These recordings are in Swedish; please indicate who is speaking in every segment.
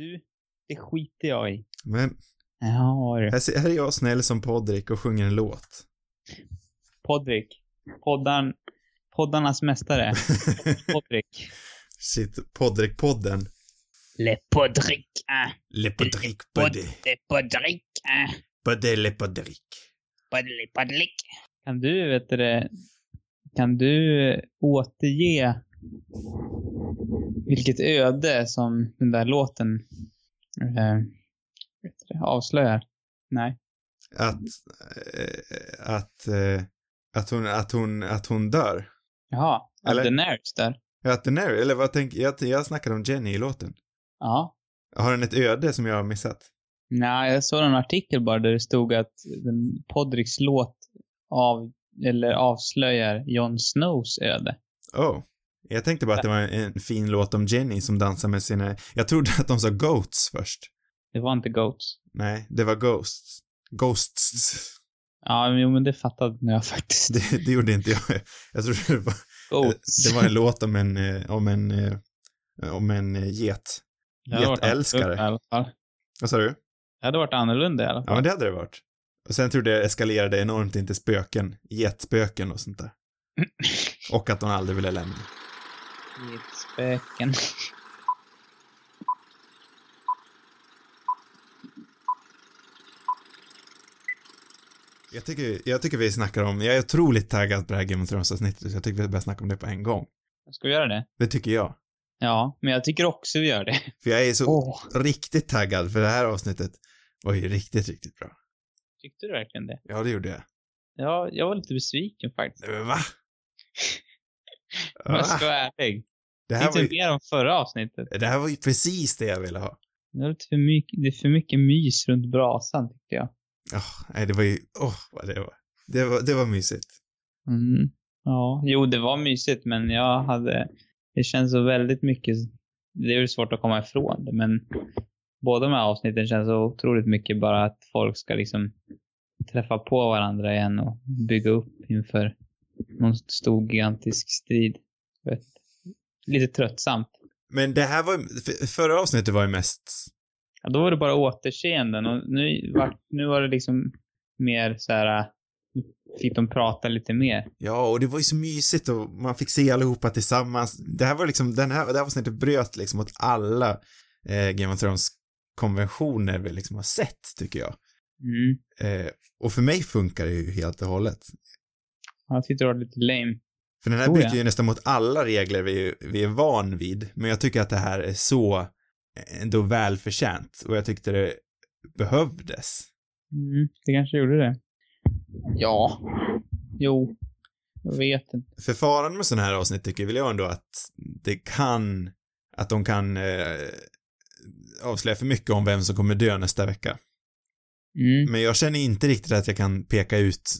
Speaker 1: Du, det skiter jag i.
Speaker 2: Men
Speaker 1: Ja, du.
Speaker 2: här, är jag snäll som Podrick och sjunger en låt.
Speaker 1: Podrick. Poddan, poddarnas mästare. Podrick.
Speaker 2: Shit, Podrick-podden.
Speaker 1: Le Podrick. Ah.
Speaker 2: Le Podrick,
Speaker 1: Pod,
Speaker 2: buddy.
Speaker 1: le Podrick. Ah.
Speaker 2: Buddy, le Podrick.
Speaker 1: Podli, podlick. Kan du, vet du det, kan du eh, återge vilket öde som den där låten eh, avslöjar? Nej.
Speaker 2: Att, eh, att, eh, att hon, att hon, att hon dör.
Speaker 1: Jaha.
Speaker 2: Eller?
Speaker 1: Daenerys där.
Speaker 2: Att den är, eller vad tänker, jag, jag snackade om Jenny i låten.
Speaker 1: Ja.
Speaker 2: Har den ett öde som jag har missat?
Speaker 1: Nej, jag såg en artikel bara där det stod att Podricks låt av, eller avslöjar Jon Snows öde.
Speaker 2: Oh. Jag tänkte bara att det var en, fin låt om Jenny som dansar med sina, jag trodde att de sa Goats först.
Speaker 1: Det var inte Goats.
Speaker 2: Nej, det var Ghosts. Ghosts.
Speaker 1: Ja, jo, men det fattade jag faktiskt.
Speaker 2: Det, det gjorde inte jag. Jag trodde det var,
Speaker 1: Goats.
Speaker 2: det var en låt om en, eh, om en, eh, om en eh, get. Getälskare. Vad sa du?
Speaker 1: Det hade varit annorlunda i alla
Speaker 2: Ja,
Speaker 1: fall.
Speaker 2: men det hade det varit. Och sen trodde jag det eskalerade enormt in till spöken, getspöken och sånt där. Och att hon aldrig ville lämna.
Speaker 1: Spöken.
Speaker 2: Jag tycker, jag tycker vi snackar om, jag är otroligt taggad på det här Game of Thrones-avsnittet, så jag tycker vi börjar snacka om det på en gång.
Speaker 1: Ska vi göra det?
Speaker 2: Det tycker jag.
Speaker 1: Ja, men jag tycker också vi gör det.
Speaker 2: För jag är så
Speaker 1: Åh.
Speaker 2: riktigt taggad, för det här avsnittet var ju riktigt, riktigt bra.
Speaker 1: Tyckte du verkligen det?
Speaker 2: Ja, det gjorde jag.
Speaker 1: Ja, jag var lite besviken faktiskt.
Speaker 2: Men va?
Speaker 1: Om jag ska vara ärlig.
Speaker 2: Det här, var ju,
Speaker 1: mer om förra avsnittet.
Speaker 2: det här var ju precis det jag ville ha.
Speaker 1: Det, var lite för mycket, det är för mycket mys runt brasan, tyckte jag.
Speaker 2: Åh, nej, det var ju, åh, vad det var. Det var, det var mysigt.
Speaker 1: Mm. Ja, jo, det var mysigt, men jag hade... Det känns så väldigt mycket... Det är väl svårt att komma ifrån det, men båda de här avsnitten känns så otroligt mycket bara att folk ska liksom träffa på varandra igen och bygga upp inför någon stor gigantisk strid. Vet. Lite tröttsamt.
Speaker 2: Men det här var, för- förra avsnittet var ju mest,
Speaker 1: Ja, då var det bara återseenden och nu var, nu var det liksom mer så här. Fick de prata lite mer.
Speaker 2: ja, och det var ju så mysigt och man fick se allihopa tillsammans. Det här var liksom, den här, det här avsnittet bröt liksom mot alla eh, Game of Thrones konventioner vi liksom har sett, tycker jag.
Speaker 1: Mm.
Speaker 2: Eh, och för mig funkar det ju helt och hållet.
Speaker 1: Jag tyckte det var lite lame.
Speaker 2: För den här bryter ju nästan mot alla regler vi, vi är van vid, men jag tycker att det här är så ändå välförtjänt och jag tyckte det behövdes.
Speaker 1: Mm, det kanske gjorde det. Ja. Jo. Jag vet inte.
Speaker 2: För faran med sådana här avsnitt tycker väl jag ändå att det kan, att de kan eh, avslöja för mycket om vem som kommer dö nästa vecka.
Speaker 1: Mm.
Speaker 2: Men jag känner inte riktigt att jag kan peka ut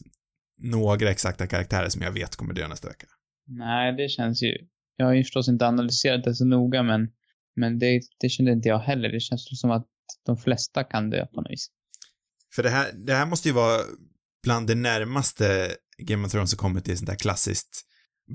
Speaker 2: några exakta karaktärer som jag vet kommer dö nästa vecka.
Speaker 1: Nej, det känns ju... Jag har ju förstås inte analyserat det så noga, men, men det, det kände inte jag heller. Det känns som att de flesta kan dö på något vis.
Speaker 2: För det här, det här måste ju vara bland det närmaste Game of Thrones har kommit till sånt där klassiskt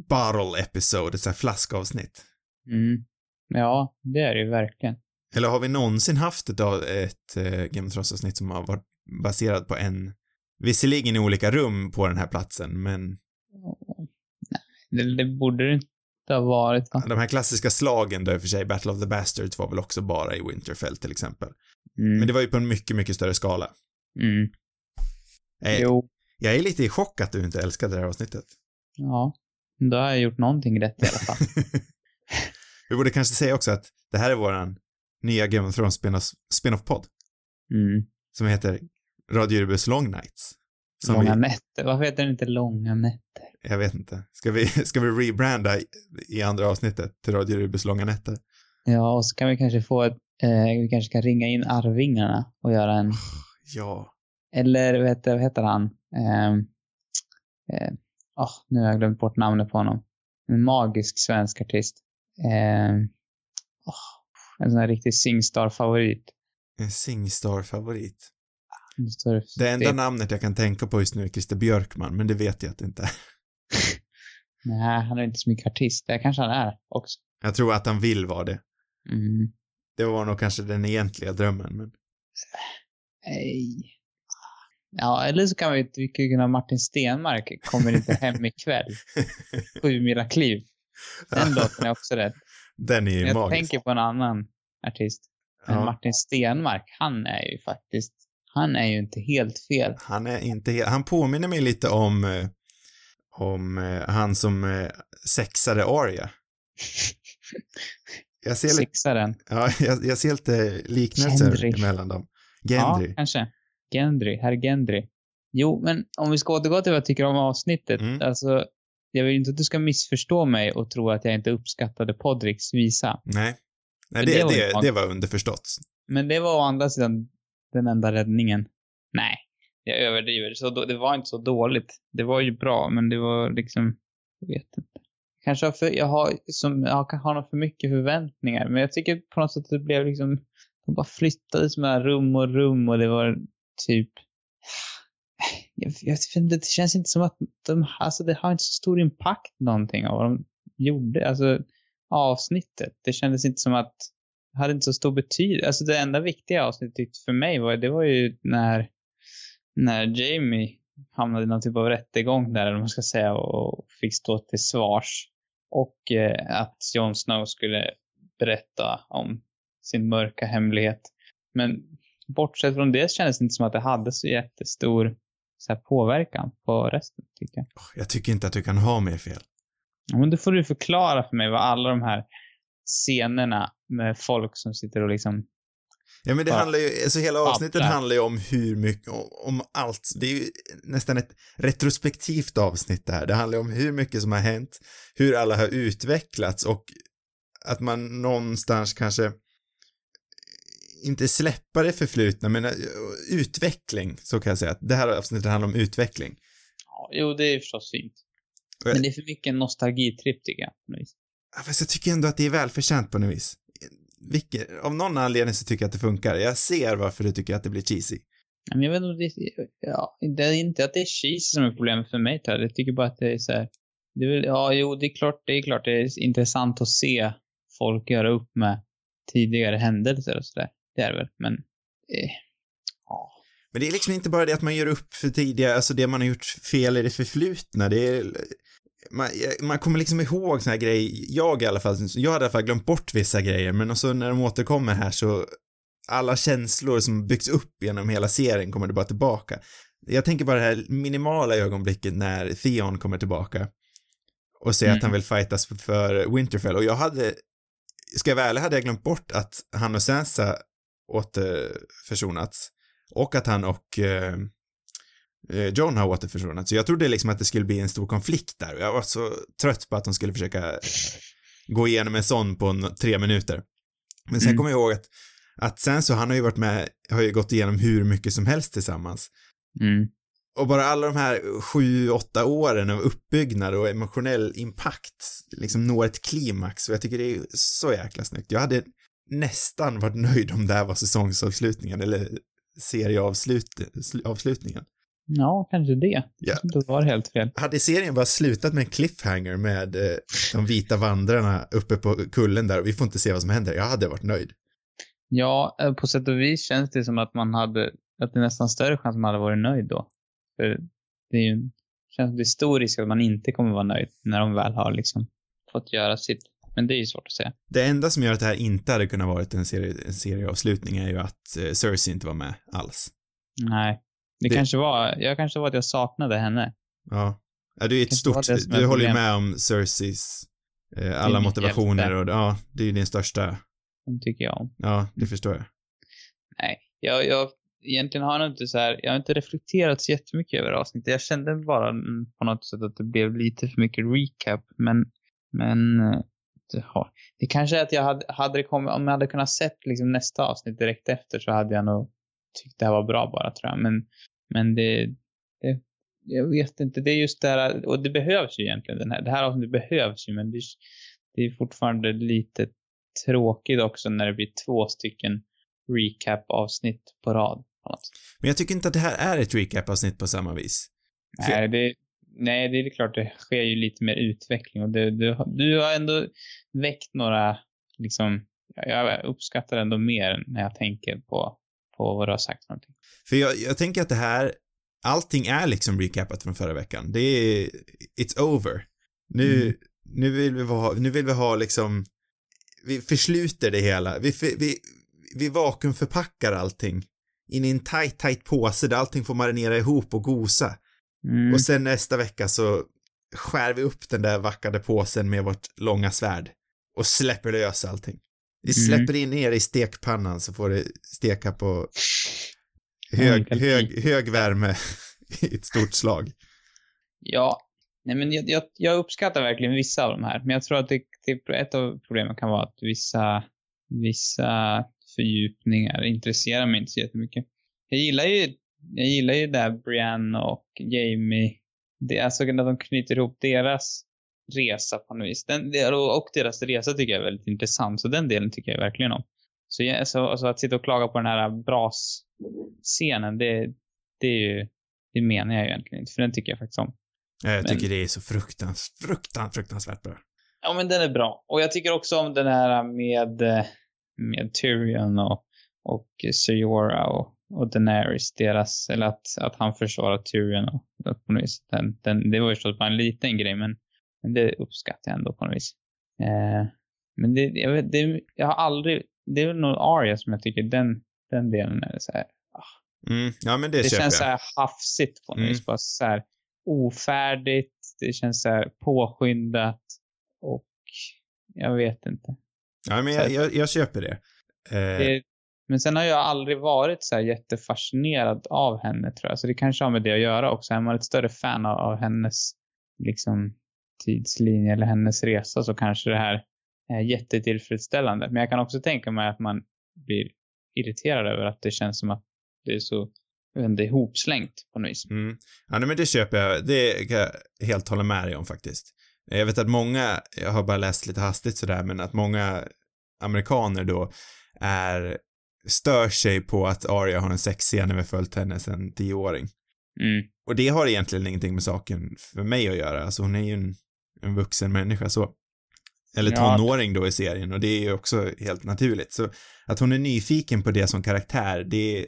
Speaker 2: bottle episode, ett sånt här flaskavsnitt.
Speaker 1: Mm. Ja, det är det ju verkligen.
Speaker 2: Eller har vi någonsin haft ett, ett eh, Game of Thrones-avsnitt som har varit baserat på en, visserligen i olika rum på den här platsen, men
Speaker 1: Det, det borde det inte ha varit, va?
Speaker 2: de här klassiska slagen då i och för sig, Battle of the Bastards var väl också bara i Winterfell till exempel.
Speaker 1: Mm.
Speaker 2: Men det var ju på en mycket, mycket större skala.
Speaker 1: Mm.
Speaker 2: Eh,
Speaker 1: Jo.
Speaker 2: Jag är lite i chock att du inte älskade det här avsnittet.
Speaker 1: Ja. Då har jag gjort någonting rätt i alla fall.
Speaker 2: Vi borde kanske säga också att det här är våran nya Game of Thrones spin-off- spin-off-podd
Speaker 1: Mm.
Speaker 2: som heter Radio Rubus Long Nights.
Speaker 1: Långa
Speaker 2: vi,
Speaker 1: nätter. Varför heter den inte Långa nätter?
Speaker 2: jag vet inte. Ska vi, ska vi rebranda i, i andra avsnittet till Radio Rubus Långa Nätter?
Speaker 1: Ja, och så kan vi kanske få ett... Eh, vi kanske kan ringa in Arvingarna och göra en...
Speaker 2: Ja.
Speaker 1: Eller vet vad heter han? Ehm, eh, åh, nu har jag glömt bort namnet på honom. En magisk svensk artist. Ehm, åh, en sån här riktig Singstar-favorit.
Speaker 2: En Singstar-favorit. Det enda namnet jag kan tänka på just nu är Christer Björkman, men det vet jag att det inte är.
Speaker 1: Nej, han är inte så mycket artist. Det kanske han är också.
Speaker 2: Jag tror att han vill vara det.
Speaker 1: Mm.
Speaker 2: Det var nog kanske den egentliga drömmen, men...
Speaker 1: Nej. Ja, eller så kan vi, kan kunna Martin Stenmark kommer inte hem ikväll. Sju mila kliv. Den låten är också rätt.
Speaker 2: Den är ju
Speaker 1: jag
Speaker 2: magisk.
Speaker 1: tänker på en annan artist. Men
Speaker 2: Ja.
Speaker 1: Martin Stenmark, han är ju faktiskt, han är ju inte helt fel.
Speaker 2: Han är inte helt, han påminner mig lite om, eh, om eh, han som eh, sexade Aria. Jag ser lite,
Speaker 1: Sixaren.
Speaker 2: ja, jag, jag ser lite liknelser
Speaker 1: Gendry.
Speaker 2: emellan dem. Gendry.
Speaker 1: Ja, kanske. Gendry, herr Gendry. Jo, men om vi ska återgå till vad jag tycker om avsnittet.
Speaker 2: Mm.
Speaker 1: Alltså, jag vill inte att du ska missförstå mig och tro att jag inte uppskattade Podricks visa.
Speaker 2: Nej. Nej, det,
Speaker 1: det var
Speaker 2: det, det var underförstått.
Speaker 1: Men det var å andra sidan den enda räddningen. Nej, jag överdriver. Så då, det var inte så dåligt. Det var ju bra, men det var liksom, jag vet inte. Kanske har för, jag har, som, jag har nog för mycket förväntningar, men jag tycker på något sätt att det blev liksom, de bara flyttades mellan rum och rum och det var typ, jag, jag det känns inte som att de, alltså det har inte så stor impact någonting av vad de gjorde, alltså avsnittet. Det kändes inte som att hade inte så stor betydelse. Alltså det enda viktiga avsnittet för mig var, det var ju när, när Jamie hamnade i någon typ av rättegång där, eller man ska säga, och fick stå till svars. Och eh, att Jon Snow skulle berätta om sin mörka hemlighet. Men bortsett från det kändes det inte som att det hade så jättestor så här, påverkan på resten, tycker jag.
Speaker 2: Jag tycker inte att du kan ha mer fel.
Speaker 1: Ja, men då får du förklara för mig vad alla de här scenerna med folk som sitter och liksom
Speaker 2: Ja, men det
Speaker 1: Ja.
Speaker 2: handlar ju, alltså hela avsnittet
Speaker 1: Babblar.
Speaker 2: handlar ju om hur mycket, om, om allt. Det är ju nästan ett retrospektivt avsnitt det här. Det handlar ju om hur mycket som har hänt, hur alla har utvecklats och att man någonstans kanske inte släppa det förflutna, men eh, utveckling, så kan jag säga. Det här avsnittet handlar om utveckling.
Speaker 1: Ja, jo, det är förstås fint. Men det är för mycket nostalgitripp tycker jag.
Speaker 2: Fast jag tycker ändå att det är välförtjänt på något vis. Vilket, av någon anledning så tycker jag att det funkar. Jag ser varför du tycker att det blir cheesy.
Speaker 1: Men jag vet inte, om det, ja, det är inte att det är cheese som är problemet för mig. tror Jag Jag tycker bara att det är så här, det är väl, ja, jo, det är klart, det är klart det är intressant att se folk göra upp med tidigare händelser och sådär. Det är det väl, men eh, ja.
Speaker 2: Men det är liksom inte bara det att man gör upp för tidigare, alltså det man har gjort fel i det förflutna, det är man, man kommer liksom ihåg såna här grejer, jag i alla fall, jag hade i alla fall glömt bort vissa grejer, men och så när de återkommer här så alla känslor som byggs upp genom hela serien kommer det bara tillbaka. Jag tänker bara det här minimala ögonblicket när Theon kommer tillbaka och säger
Speaker 1: Mm.
Speaker 2: att han vill fightas för Winterfell och jag hade, ska jag vara ärlig hade jag glömt bort att han och Sansa återförsonats och att han och eh, John har återförsonats. Så jag trodde liksom att det skulle bli en stor konflikt där och jag var så trött på att de skulle försöka eh, gå igenom en sån på tre minuter. Men sen
Speaker 1: Mm.
Speaker 2: kommer jag ihåg att, att sen så han har ju varit med, har ju gått igenom hur mycket som helst tillsammans.
Speaker 1: Mm.
Speaker 2: Och bara alla de här sju, åtta åren av uppbyggnad och emotionell impact liksom når ett klimax och jag tycker det är så jäkla snyggt. Jag hade nästan varit nöjd om det här var säsongsavslutningen eller serieavslutningen.
Speaker 1: Ja, kanske det.
Speaker 2: Ja.
Speaker 1: Det var helt fel.
Speaker 2: Hade serien bara slutat med en cliffhanger med eh, de vita vandrarna uppe på kullen där och vi får inte se vad som händer, jag hade varit nöjd.
Speaker 1: Ja, eh, på sätt och vis känns det som att man hade, att det är nästan större chans att man hade varit nöjd då. För det är ju, känns det är stor risk att man inte kommer vara nöjd när de väl har liksom fått göra sitt. Men det är ju svårt att säga.
Speaker 2: Det enda som gör att det här inte hade kunnat varit en, serie, en serieavslutning är ju att eh, Cersei inte var med alls.
Speaker 1: Nej. Det,
Speaker 2: Det-
Speaker 1: kanske var, jag kanske var att jag saknade henne.
Speaker 2: Ja. ja det är ett
Speaker 1: Kanske
Speaker 2: stort,
Speaker 1: är
Speaker 2: du håller ju med om Cerseis eh, alla motivationer
Speaker 1: hjälte.
Speaker 2: och ja, det är ju din största,
Speaker 1: Den tycker jag om.
Speaker 2: ja, det förstår jag.
Speaker 1: Nej, jag, jag egentligen har jag inte så här, jag har inte reflekterat så jättemycket över avsnittet. Jag kände bara mm, på något sätt att det blev lite för mycket recap, men, men eh, det, har- det kanske är att jag hade, hade det kommit, om jag hade kunnat sett liksom nästa avsnitt direkt efter så hade jag nog tyckt det här var bra bara tror jag. Men, men det, det, jag vet inte, det är just det här, och det behövs ju egentligen den här, det här avsnittet behövs ju, men det, det är fortfarande lite tråkigt också när det blir två stycken recap-avsnitt på rad. På något.
Speaker 2: Men jag tycker inte att det här är ett recap-avsnitt på samma vis.
Speaker 1: Nej, det, nej, det är klart det sker ju lite mer utveckling och det, du, du har ändå väckt några liksom jag uppskattar ändå mer när jag tänker på, på vad du har sagt någonting.
Speaker 2: För jag, jag tänker att det här, allting är liksom recapat från förra veckan. Det är, it's over. Nu,
Speaker 1: Mm.
Speaker 2: nu vill vi ha, nu vill vi ha liksom, vi försluter det hela. Vi, vi, vi vakuumförpackar allting in i en tight, tight påse där allting får marinera ihop och gosa.
Speaker 1: Mm.
Speaker 2: Och sen nästa vecka så skär vi upp den där vackade påsen med vårt långa svärd och släpper lös allting. Vi
Speaker 1: Mm.
Speaker 2: släpper in er i stekpannan så får det steka på hög, hög, hög värme i ett stort slag.
Speaker 1: Ja, nej men jag, jag, jag uppskattar verkligen vissa av de här, men jag tror att det, det, ett av problemen kan vara att vissa, vissa fördjupningar intresserar mig inte så jättemycket. Jag gillar ju, jag gillar ju där Brienne och Jamie, det, alltså när de knyter ihop deras resa på något vis. Den, och deras resa tycker jag är väldigt intressant, så den delen tycker jag verkligen om. Så, jag, så alltså att sitta och klaga på den här brasscenen, det, det är ju, det menar jag ju egentligen inte, för den tycker jag faktiskt om.
Speaker 2: Jag
Speaker 1: Men-
Speaker 2: tycker det är så fruktans, fruktan, fruktansvärt bra.
Speaker 1: Ja, men den är bra. Och jag tycker också om den här med, med Tyrion och, och Sejora och, och Daenerys, deras, eller att, att han försvarar Tyrion och, och på något vis. Den, den, det var ju förstås bara en liten grej, men, men det uppskattar jag ändå på något vis. Eh, men det, jag, vet, det, jag har aldrig, det är väl nog Arya som jag tycker, den, den delen är så här,
Speaker 2: Mm, ja men det,
Speaker 1: det känns så här hafsigt på något
Speaker 2: Mm.
Speaker 1: vis. Bara så här ofärdigt, det känns så här påskyndat och jag vet inte.
Speaker 2: Ja men jag, jag, jag köper det. Eh,
Speaker 1: Det, men sen har jag aldrig varit så här jättefascinerad av henne tror jag. Så det kanske har med det att göra också. Är man ett större fan av, av hennes liksom tidslinje eller hennes resa så kanske det här är jättetillfredsställande. Men jag kan också tänka mig att man blir irriterad över att det känns som att det är så vet inte, ihopslängt på något vis.
Speaker 2: Mm. Ja, men det köper jag. Det kan jag helt hålla med dig om faktiskt. Jag vet att många, jag har bara läst lite hastigt sådär, men att många amerikaner då är, stör sig på att Arya har en sexscen när vi följt henne sedan tioåring.
Speaker 1: Mm.
Speaker 2: Och det har egentligen ingenting med saken för mig att göra. Alltså hon är ju en, en vuxen människa så. Eller tonåring då i serien och det är ju också helt naturligt. Så att hon är nyfiken på det som karaktär, det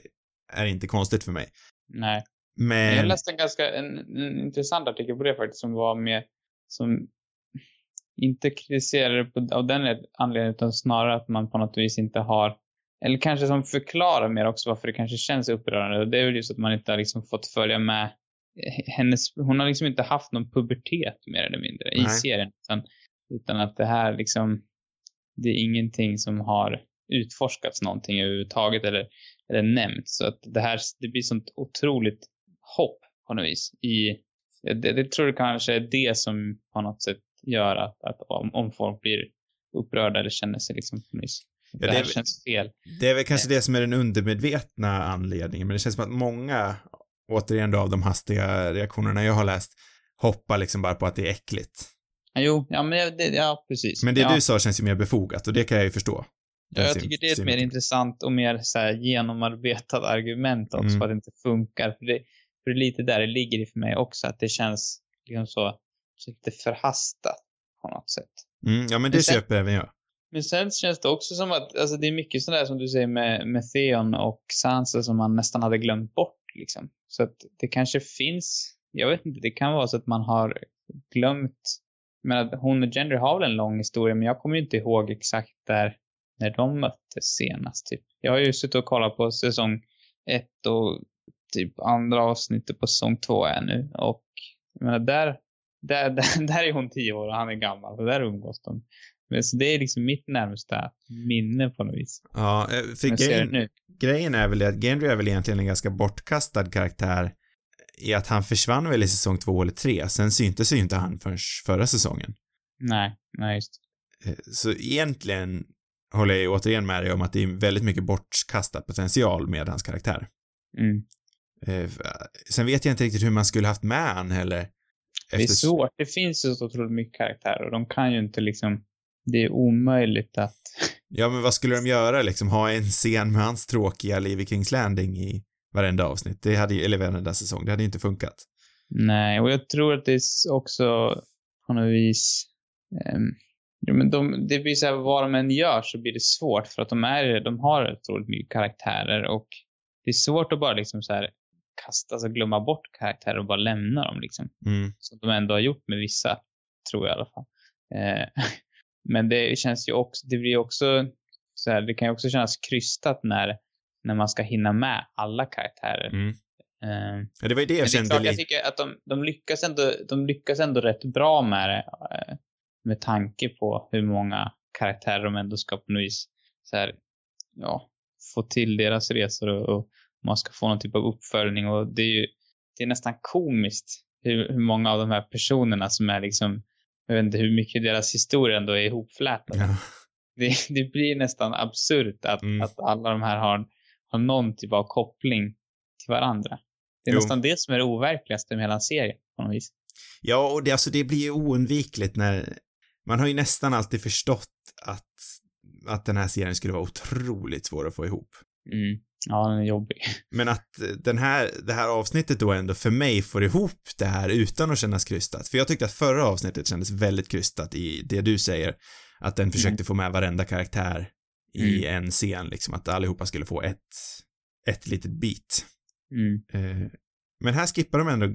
Speaker 2: är inte konstigt för mig.
Speaker 1: Nej.
Speaker 2: Men...
Speaker 1: Jag läste en ganska en, en intressant artikel på det faktiskt som var med, som inte kritiserade på, av den anledningen utan snarare att man på något vis inte har, eller kanske som förklarar mer också varför det kanske känns upprörande. Det är väl just att man inte har liksom fått följa med hennes, hon har liksom inte haft någon pubertet mer eller mindre i
Speaker 2: Nej.
Speaker 1: serien. Utan, utan att det här liksom, det är ingenting som har utforskats någonting överhuvudtaget eller, eller nämnts. Så att det här, det blir sånt otroligt hopp på något vis i, det, det tror jag kanske är det som på något sätt gör att, att om, om folk blir upprörda eller känner sig liksom på något vis.
Speaker 2: Ja,
Speaker 1: det
Speaker 2: det
Speaker 1: här
Speaker 2: är-
Speaker 1: känns fel.
Speaker 2: Det är väl kanske det som är den undermedvetna anledningen, men det känns som att många, återigen då av de hastiga reaktionerna jag har läst, hoppar liksom bara på att det är äckligt.
Speaker 1: Jo, ja men det, ja precis.
Speaker 2: Men det
Speaker 1: ja,
Speaker 2: du sa känns ju mer befogat och det kan jag ju förstå.
Speaker 1: ja, jag tycker det är ett mer intressant och mer så här genomarbetat argument också
Speaker 2: Mm.
Speaker 1: för att det inte funkar. För det, för det är lite där det ligger i för mig också, att det känns liksom så, så lite förhastat på något sätt.
Speaker 2: Mm, ja men det
Speaker 1: Men sen-
Speaker 2: köper även jag.
Speaker 1: Men sen känns det också som att, alltså det är mycket sådär som du säger med, med Theon och Sansa som man nästan hade glömt bort liksom. Så att det kanske finns, jag vet inte, det kan vara så att man har glömt, men att hon och Gendry har väl en lång historia, men jag kommer ju inte ihåg exakt där, när de möttes senast typ. Jag har ju suttit och kollat på säsong ett och typ andra avsnittet på säsong två är nu och jag menar där, där, där, där är hon tio år och han är gammal och där umgås de. Men så det är liksom mitt närmsta minne på något vis.
Speaker 2: Ja, eh, för grejen, grejen är väl det att Gendry är väl egentligen en ganska bortkastad karaktär i att han försvann väl i säsong två eller tre, sen syntes ju inte han förrän förra säsongen.
Speaker 1: Nej, nej just
Speaker 2: Eh, Så egentligen håller jag ju återigen med dig om att det är väldigt mycket bortkastad potential med hans karaktär.
Speaker 1: mm.
Speaker 2: Eh, Sen vet jag inte riktigt hur man skulle haft med han heller.
Speaker 1: Det är svårt. Det finns ju så otroligt mycket karaktärer och de kan ju inte liksom, det är omöjligt att,
Speaker 2: Ja, men vad skulle de göra liksom? Ha en scen med hans tråkiga liv i Kings Landing i varenda avsnitt? Det hade eller varenda säsong. Det hade ju inte funkat.
Speaker 1: nej, och jag tror att det är också på något vis, Ja, men de, det blir så här, vad de än gör så blir det svårt för att de är, de har otroligt mycket karaktärer och det är svårt att bara liksom så här kasta, alltså glömma bort karaktärer och bara lämna dem liksom.
Speaker 2: Mm.
Speaker 1: Som de ändå har gjort med vissa, tror jag i alla fall. Eh, men det känns ju också, det blir också så här, det kan ju också kännas krystat när, när man ska hinna med alla karaktärer.
Speaker 2: Mm.
Speaker 1: Eh,
Speaker 2: Ja, det var ju det jag
Speaker 1: det
Speaker 2: kände
Speaker 1: klart, jag tycker att de, de, lyckas ändå, de lyckas ändå rätt bra med det. eh, Med tanke på hur många karaktärer de ändå ska på något vis så här, ja, få till deras resor och, och man ska få någon typ av uppföljning och det är ju, det är nästan komiskt hur, hur många av de här personerna som är liksom, jag vet inte hur mycket deras historia ändå är ihopflätade.
Speaker 2: Ja.
Speaker 1: Det, det blir nästan absurt att,
Speaker 2: Mm.
Speaker 1: att alla de här har, har någon typ av koppling till varandra. Det är
Speaker 2: Jo.
Speaker 1: nästan det som är det overkligaste med hela serien på något vis.
Speaker 2: Ja, och det, alltså, det blir ju oundvikligt när man har ju nästan alltid förstått att, att den här serien skulle vara otroligt svår att få ihop.
Speaker 1: Mm. Ja, den är jobbig.
Speaker 2: Men att den här, det här avsnittet då ändå för mig får ihop det här utan att kännas krystat. För jag tyckte att förra avsnittet kändes väldigt krystat i det du säger. Att den försökte få med varenda karaktär i en scen, liksom att allihopa skulle få ett, ett litet bit.
Speaker 1: Mm.
Speaker 2: Eh, men här skippar de ändå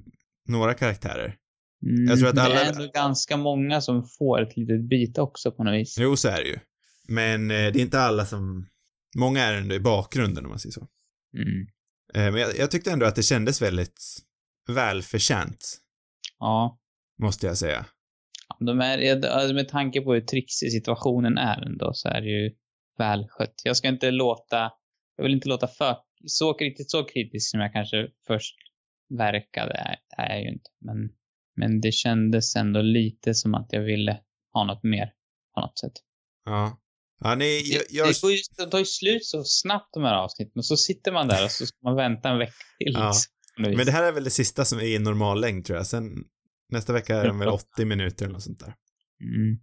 Speaker 2: några karaktärer.
Speaker 1: Mm.
Speaker 2: Jag tror att alla-
Speaker 1: Det är ändå ganska många som får ett litet bit också på något vis.
Speaker 2: Jo, så är det ju. Men eh, det är inte alla som, många är ändå i bakgrunden om man säger så.
Speaker 1: Mm.
Speaker 2: Eh, men jag, jag tyckte ändå att det kändes väldigt välförtjänt,
Speaker 1: Ja.
Speaker 2: måste jag säga.
Speaker 1: De är, alltså med tanke på hur trixig situationen är ändå så är det ju välskött. Jag ska inte låta, jag vill inte låta för, så riktigt så kritisk som jag kanske först verkade är, är jag ju inte. Men, men det kändes ändå lite som att jag ville ha något mer på något sätt.
Speaker 2: Ja. Ja, nej, jag, jag,
Speaker 1: det, ju, det tar ju slut så snabbt de här avsnitten och så sitter man där och så ska man vänta en vecka till.
Speaker 2: Ja.
Speaker 1: liksom,
Speaker 2: men det här är väl det sista som är i normal längd tror jag. Sen nästa vecka är de väl 80 minuter eller något sånt där.
Speaker 1: Mm.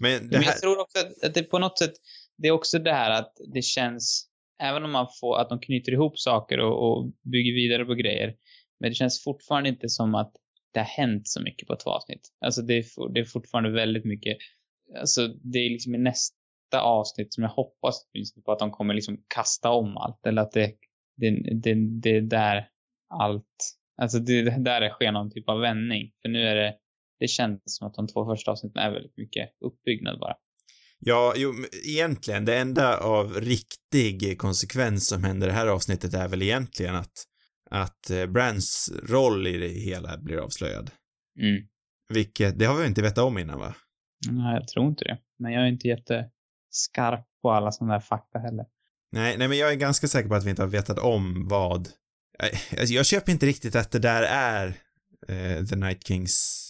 Speaker 2: Men det
Speaker 1: Men
Speaker 2: här,
Speaker 1: jag tror också att, att det på något sätt, det är också det här att det känns, även om man får, att de knyter ihop saker och, och bygger vidare på grejer, men det känns fortfarande inte som att det har hänt så mycket på två avsnitt. Alltså det är, det är fortfarande väldigt mycket, alltså det är liksom i nästa avsnitt som jag hoppas åtminstone på att de kommer liksom kasta om allt, eller att det, det, det, det är där allt, alltså det, det där det sker någon typ av vändning. För nu är det, det känns som att de två första avsnitten är väldigt mycket uppbyggnad bara.
Speaker 2: ja, jo, egentligen, det enda av riktig konsekvens som händer i det här avsnittet är väl egentligen att, att eh, Brands roll i det hela blir avslöjad.
Speaker 1: Mm.
Speaker 2: Vilket, det har vi inte vetat om innan va?
Speaker 1: Nej, jag tror inte det. Men jag är inte jätteskarp på alla sådana där fakta heller.
Speaker 2: Nej, nej men jag är ganska säker på att vi inte har vetat om vad... Alltså, jag köper inte riktigt att det där är eh, The Night Kings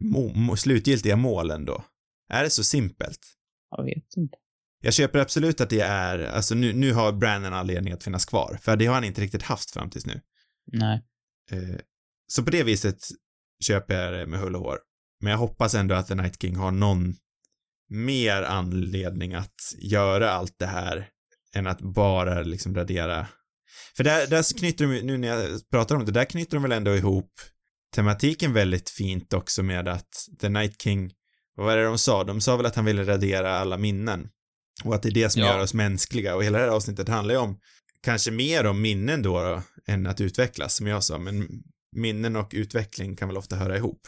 Speaker 2: mo- slutgiltiga mål ändå. Är det så simpelt?
Speaker 1: Jag vet inte.
Speaker 2: Jag köper absolut att det är, alltså nu, nu har Brandon anledning att finnas kvar, för det har han inte riktigt haft fram tills nu.
Speaker 1: Nej.
Speaker 2: Eh, så på det viset köper jag det med hull och hår. Men jag hoppas ändå att The Night King har någon mer anledning att göra allt det här än att bara liksom radera. För där, där knyter de, nu när jag pratar om det, där knyter de väl ändå ihop tematiken väldigt fint också med att The Night King, vad var det de sa? De sa väl att han ville radera alla minnen. Och att det är det som
Speaker 1: Ja.
Speaker 2: gör oss mänskliga. Och hela det här avsnittet handlar ju om, kanske mer om minnen då, då än att utvecklas, som jag sa. Men minnen och utveckling kan väl ofta höra ihop.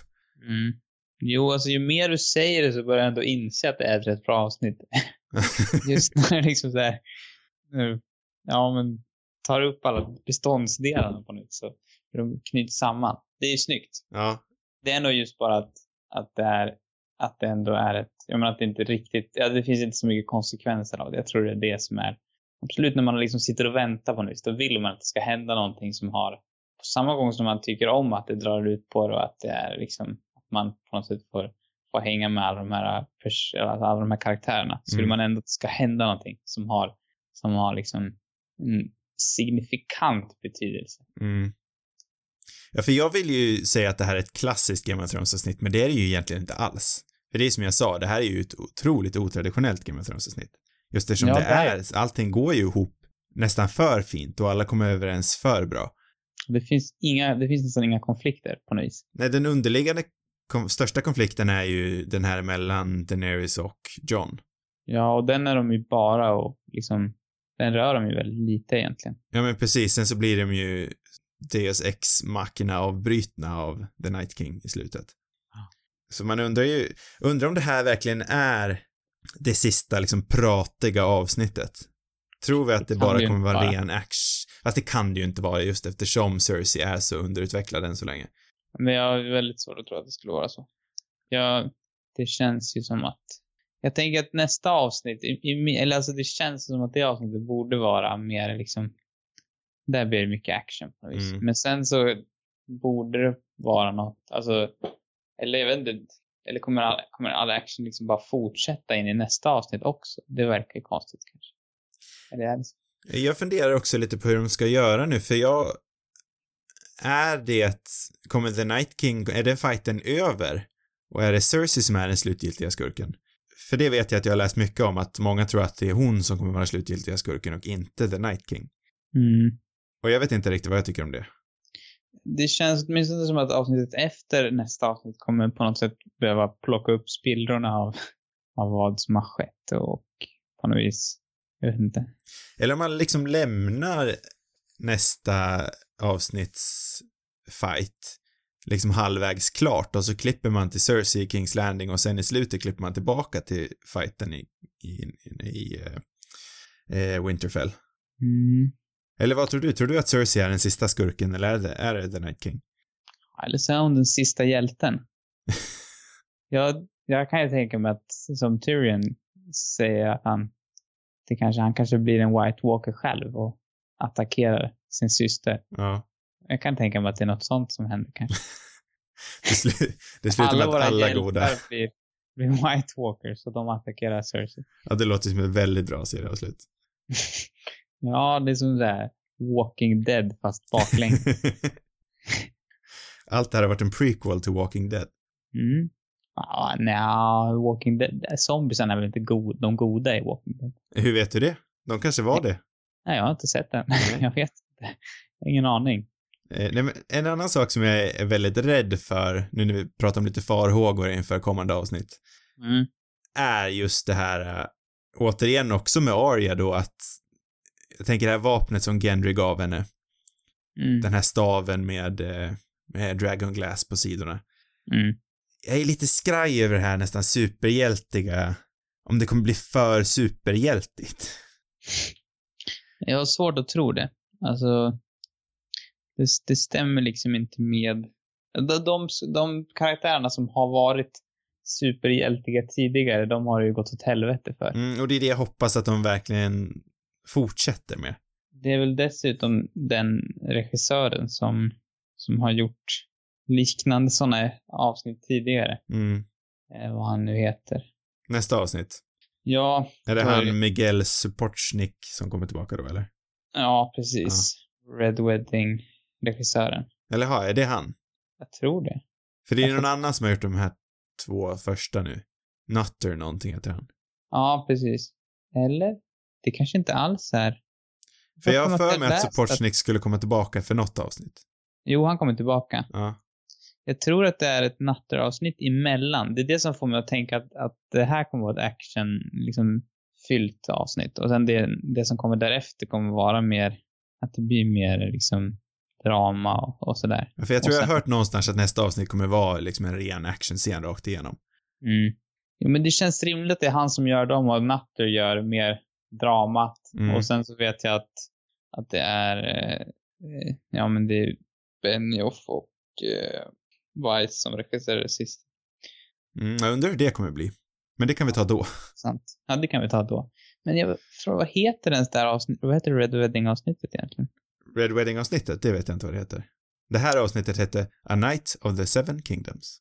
Speaker 1: Mm. Jo, alltså ju mer du säger det så börjar jag ändå inse att det är ett rätt bra avsnitt. Just när det liksom så här, nu, ja men, tar upp alla beståndsdelarna på nytt så de knyts samman. Det är ju snyggt.
Speaker 2: ja,
Speaker 1: Det är nog just bara att, att det är, att det ändå är ett, jag menar att det inte riktigt, ja det finns inte så mycket konsekvenser av det. Jag tror det är det som är, absolut när man liksom sitter och väntar på något, då vill man att det ska hända någonting som har, på samma gång som man tycker om att det drar ut på det och att det är liksom, att man på något sätt får, får hänga med alla de här, alltså alla de här karaktärerna. Vill
Speaker 2: Mm.
Speaker 1: man ändå att det ska hända någonting som har, som har liksom en signifikant betydelse.
Speaker 2: mm. Ja, för jag vill ju säga att det här är ett klassiskt Game of Thrones-avsnitt, men det är det ju egentligen inte alls. För det är som jag sa, det här är ju ett otroligt otraditionellt Game of Thrones-avsnitt. Just eftersom
Speaker 1: Ja,
Speaker 2: det
Speaker 1: det är
Speaker 2: är, allting går ju ihop nästan för fint och alla kommer överens för bra.
Speaker 1: Det finns inga, det finns nästan inga konflikter på något vis.
Speaker 2: Nej, den underliggande kom, största konflikten är ju den här mellan Daenerys och John.
Speaker 1: Ja, och den är de ju bara och liksom, den rör de ju väldigt lite egentligen.
Speaker 2: Ja men precis, sen så blir de ju Deus ex machina avbrytna av The Night King i slutet.
Speaker 1: Ja.
Speaker 2: Så man undrar ju, undrar om det här verkligen är det sista liksom pratiga avsnittet. Tror vi att det,
Speaker 1: Det
Speaker 2: bara kommer vara. ren action? Fast det kan det ju inte vara just eftersom Cersei är så underutvecklad än så länge.
Speaker 1: Men jag har väldigt svårt att tro att det skulle vara så. Jag, det känns ju som att, jag tänker att nästa avsnitt, eller alltså det känns som att det avsnittet borde vara mer liksom, där blir det mycket action på något vis.
Speaker 2: Mm.
Speaker 1: Men sen så borde det vara något, alltså, eller jag vet inte, eller kommer all, kommer all action liksom bara fortsätta in i nästa avsnitt också? Det verkar ju konstigt kanske. Eller är det så?
Speaker 2: Jag funderar också lite på hur de ska göra nu, för jag... Är det... Kommer The Night King... Är den fighten över? Och är det Cersei som är den slutgiltiga skurken? För det vet jag att jag har läst mycket om, att många tror att det är hon som kommer vara slutgiltiga skurken och inte The Night King.
Speaker 1: Mm.
Speaker 2: Och jag vet inte riktigt vad jag tycker om det.
Speaker 1: det känns åtminstone som att avsnittet efter nästa avsnitt kommer på något sätt behöva plocka upp spillrorna av, av vad som har skett och på något vis, jag vet inte.
Speaker 2: Eller om man liksom lämnar nästa avsnitts fight liksom halvvägs klart och så klipper man till Cersei i Kings Landing och sen i slutet klipper man tillbaka till fighten i, i, i, i eh, eh, Winterfell.
Speaker 1: Mm.
Speaker 2: Eller vad tror du? Tror du att Cersei är den sista skurken eller är det, är det The Night King?
Speaker 1: Eller så är hon den sista hjälten. jag, jag kan ju tänka mig att som Tyrion säger att han, det kanske, han kanske blir en White Walker själv och attackerar sin syster.
Speaker 2: Ja.
Speaker 1: Jag kan tänka mig att det är något sånt som händer kanske.
Speaker 2: Det, slu, det slutar med att alla goda...
Speaker 1: hjältar blir, blir White Walkers och de attackerar Cersei.
Speaker 2: Ja, det låter som ett väldigt bra serieavslut.
Speaker 1: ja, det är som det här Walking Dead fast baklänges.
Speaker 2: Allt det här har varit en prequel till Walking Dead.
Speaker 1: Mm. Ja, nej, Walking Dead, zombiesarna är väl inte god, de goda i Walking Dead?
Speaker 2: Hur vet du det? De kanske var det.
Speaker 1: Nej, jag har inte sett den. Jag vet ingen aning.
Speaker 2: Eh, en annan sak som jag är väldigt rädd för, nu när vi pratar om lite farhågor inför kommande avsnitt,
Speaker 1: Mm.
Speaker 2: är just det här, äh, återigen också med Arya då, att jag tänker det här vapnet som Gendry gav henne,
Speaker 1: Mm.
Speaker 2: den här staven med, eh, med Dragon Glass på sidorna.
Speaker 1: Mm.
Speaker 2: Jag är lite skraj över det här nästan superhjältiga, om det kommer bli för superhjältigt.
Speaker 1: Jag har svårt att tro det. Alltså, det, det stämmer liksom inte med de, de, de karaktärerna som har varit superhjältiga tidigare, de har ju gått åt helvete för.
Speaker 2: Mm, och det är det jag hoppas att de verkligen fortsätter med.
Speaker 1: Det är väl dessutom den regissören som, som har gjort liknande sådana avsnitt tidigare.
Speaker 2: Mm.
Speaker 1: Eh, vad han nu heter.
Speaker 2: Nästa avsnitt.
Speaker 1: Ja,
Speaker 2: Är det
Speaker 1: Då är det-
Speaker 2: han Miguel Supochnik som kommer tillbaka då, eller?
Speaker 1: Ja precis. Red Wedding-regissören.
Speaker 2: Eller ha, är det han?
Speaker 1: Jag tror det.
Speaker 2: För det är
Speaker 1: Jag
Speaker 2: någon
Speaker 1: får-
Speaker 2: annan som har gjort de här två första nu. Nutter någonting heter han.
Speaker 1: Ja, precis. Eller? Det kanske inte alls är.
Speaker 2: För jag har för mig att
Speaker 1: läst
Speaker 2: Supochnik skulle komma tillbaka för något avsnitt.
Speaker 1: Jo, han kommer tillbaka.
Speaker 2: Ja.
Speaker 1: Jag tror att det är ett natteravsnitt emellan. Det är det som får mig att tänka att, att det här kommer vara ett action, liksom, fyllt avsnitt. Och sen det, det som kommer därefter kommer vara mer, att det blir mer liksom drama och, och sådär.
Speaker 2: För jag tror
Speaker 1: Och
Speaker 2: jag har
Speaker 1: sen-
Speaker 2: hört någonstans att nästa avsnitt kommer vara liksom en ren actionscen rakt igenom.
Speaker 1: Mm. Jo, men det känns rimligt att det är han som gör dem och Nutter gör mer dramat.
Speaker 2: Mm.
Speaker 1: Och sen så vet jag att, att det är, eh, ja men det är Benioff och eh, Weiss som regisserade sist.
Speaker 2: Mm, jag undrar hur det kommer bli. Men det kan vi ta då.
Speaker 1: Sant. Ja, det kan vi ta då. Men jag frågar, vad heter det här avsnittet? Vad heter Red Wedding-avsnittet egentligen?
Speaker 2: Red Wedding-avsnittet, det vet jag inte vad det heter. Det här avsnittet hette A Night of the Seven Kingdoms.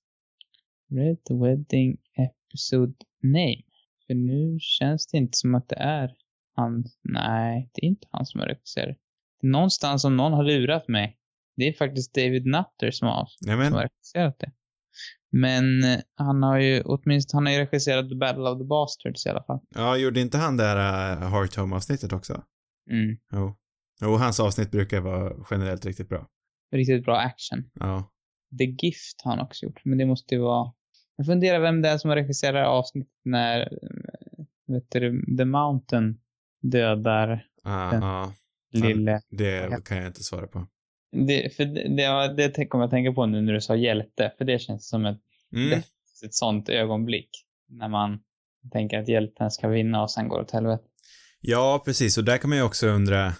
Speaker 1: Red Wedding Episode Name. För nu känns det inte som att det är han. Nej, det är inte han som är regisserare. Det är någonstans som någon har lurat mig. Det är faktiskt David Nutter som har,
Speaker 2: Nej men,
Speaker 1: som har regisserat det. Men eh, han har ju åtminstone, han har ju regisserat The Battle of the Bastards i alla fall.
Speaker 2: ja, gjorde inte han det här uh, Heart Home-avsnittet också?
Speaker 1: Mm.
Speaker 2: Jo. Jo, hans avsnitt brukar vara generellt riktigt bra.
Speaker 1: Riktigt bra action.
Speaker 2: Ja.
Speaker 1: The Gift har han också gjort, men det måste ju vara... Jag funderar vem det är som regisserar avsnittet när, eh, vet du, The Mountain dödar
Speaker 2: Ja,
Speaker 1: Den-
Speaker 2: ja,
Speaker 1: lille...
Speaker 2: det kan jag inte svara på.
Speaker 1: Det, för det, det, det kommer jag att tänka på nu när du sa hjälte, för det känns som ett,
Speaker 2: Mm.
Speaker 1: ett sånt ögonblick. När man tänker att hjälten ska vinna och sen går det åt helvete.
Speaker 2: Ja, precis. Och där kan man ju också undra,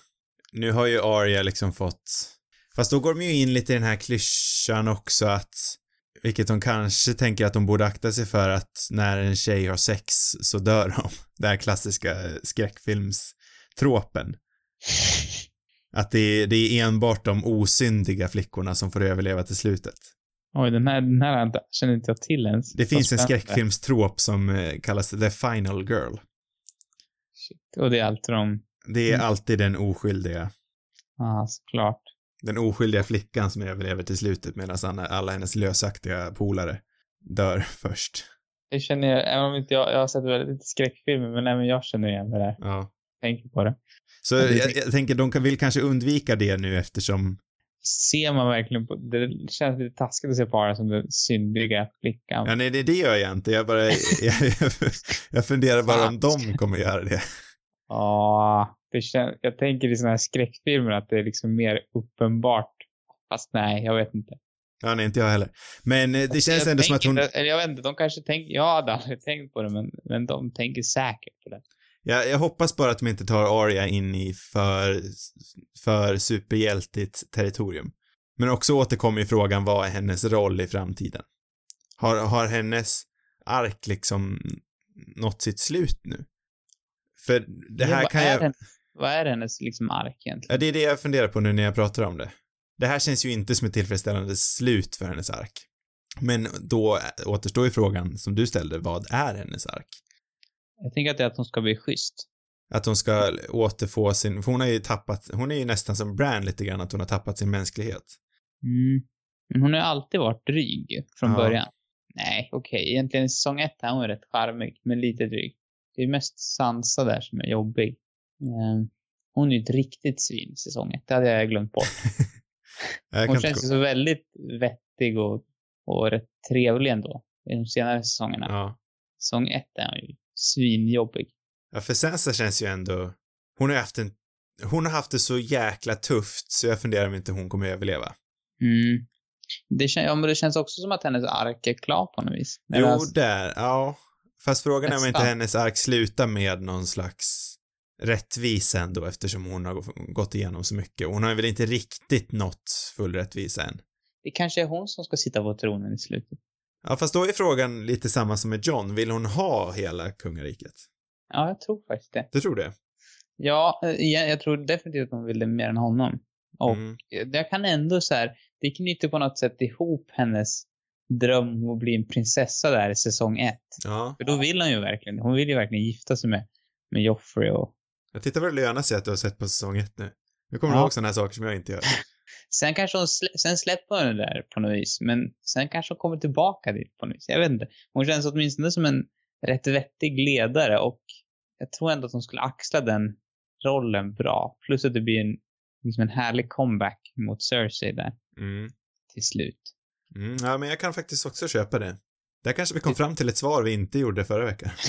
Speaker 2: nu har ju Arya liksom fått, fast då går de ju in lite i den här klyschan också att, vilket de kanske tänker att de borde akta sig för att när en tjej har sex så dör de. Den här klassiska skräckfilmstråpen. Att det är, det är enbart de osyndiga flickorna som får överleva till slutet.
Speaker 1: Oj, den här, den här känner inte jag till ens.
Speaker 2: Det finns en skräckfilmstrop som eh, kallas The Final Girl.
Speaker 1: Shit. Och det är alltid de...
Speaker 2: Det är
Speaker 1: Mm.
Speaker 2: alltid den oskyldiga
Speaker 1: Ja, såklart.
Speaker 2: den oskyldiga flickan som överlever till slutet medan alla, hennes lösaktiga polare dör först.
Speaker 1: Det känner jag, även om inte jag, jag har sett väldigt lite skräckfilmer, men även jag känner igen det där.
Speaker 2: Ja.
Speaker 1: Tänker på det.
Speaker 2: Så jag, jag tänker de kan, vill kanske undvika det nu eftersom,
Speaker 1: Ser man verkligen på, det känns lite taskigt att se på Ara som den syndiga flickan.
Speaker 2: ja nej det, det gör jag inte, jag bara, jag, jag, jag funderar bara om de kommer göra det.
Speaker 1: Ja, det känns, jag tänker i såna här skräckfilmer att det är liksom mer uppenbart. Fast nej, jag vet inte.
Speaker 2: Ja, nej inte jag heller. Men eh, det känns
Speaker 1: jag
Speaker 2: ändå som att hon,
Speaker 1: Eller jag vet inte, de kanske tänker, jag hade aldrig tänkt på det, men, men de tänker säkert på det.
Speaker 2: Jag, jag hoppas bara att de inte tar Arya in i för, för superhjältigt territorium. Men också återkommer i frågan, vad är hennes roll i framtiden? Har, har hennes ark liksom nått sitt slut nu? För det här
Speaker 1: vad
Speaker 2: kan jag...
Speaker 1: Den, vad är hennes liksom ark
Speaker 2: Ja,
Speaker 1: egentligen?
Speaker 2: det är det jag funderar på nu när jag pratar om det. Det här känns ju inte som ett tillfredsställande slut för hennes ark. Men då återstår ju frågan som du ställde, vad är hennes ark?
Speaker 1: Jag tänker att det är att hon ska bli schysst.
Speaker 2: Att hon ska återfå sin, för hon har ju tappat, hon är ju nästan som Bran lite grann, att hon har tappat sin mänsklighet.
Speaker 1: Mm. Men hon har ju alltid varit dryg från
Speaker 2: Ja.
Speaker 1: början. Nej, okej. Egentligen i säsong ett är hon rätt charmig, men lite dryg. Det är mest Sansa där som är jobbig. Eh, hon är ju ett riktigt svin i säsong ett. Det hade jag glömt bort.
Speaker 2: Jag
Speaker 1: Hon känns ju så väldigt vettig och, och rätt trevlig ändå. I de senare säsongerna.
Speaker 2: Ja.
Speaker 1: Säsong ett är hon ju svinjobbig.
Speaker 2: ja, för Sansa känns ju ändå, hon har haft en, hon har haft det så jäkla tufft så jag funderar om inte hon kommer överleva.
Speaker 1: Mm. Det, kän, ja, men det känns också som att hennes ark är klar på något vis. Eller
Speaker 2: Jo,
Speaker 1: alltså-
Speaker 2: där, ja. Fast frågan är om inte hennes ark slutar med någon slags rättvisa ändå eftersom hon har gå- gått igenom så mycket. Hon har väl inte riktigt nått full rättvisa än.
Speaker 1: Det kanske är hon som ska sitta på tronen i slutet.
Speaker 2: Ja, fast då är frågan lite samma som med John. Vill hon ha hela kungariket?
Speaker 1: Ja, jag tror faktiskt det.
Speaker 2: Du tror det?
Speaker 1: Ja, eh, jag tror definitivt att hon vill det mer än honom. Och
Speaker 2: Mm.
Speaker 1: jag kan ändå så här, det knyter på något sätt ihop hennes dröm om att bli en prinsessa där i säsong ett.
Speaker 2: Ja.
Speaker 1: För då vill hon ju verkligen, hon vill ju verkligen gifta sig med, med Joffrey och
Speaker 2: Jag tittar vad det lönar sig att du har sett på säsong ett nu. Nu kommer du
Speaker 1: Ja.
Speaker 2: ihåg sådana här saker som jag inte gör.
Speaker 1: Sen kanske hon, slä, sen släpper hon det där på något vis, men sen kanske hon kommer tillbaka dit på något vis. Jag vet inte. Hon känns åtminstone som en rätt vettig ledare och jag tror ändå att hon skulle axla den rollen bra. Plus att det blir en, liksom en härlig comeback mot Cersei där
Speaker 2: Mm.
Speaker 1: till slut.
Speaker 2: Mm. Ja, men jag kan faktiskt också köpa det. Där kanske vi kom fram till ett svar vi inte gjorde förra veckan.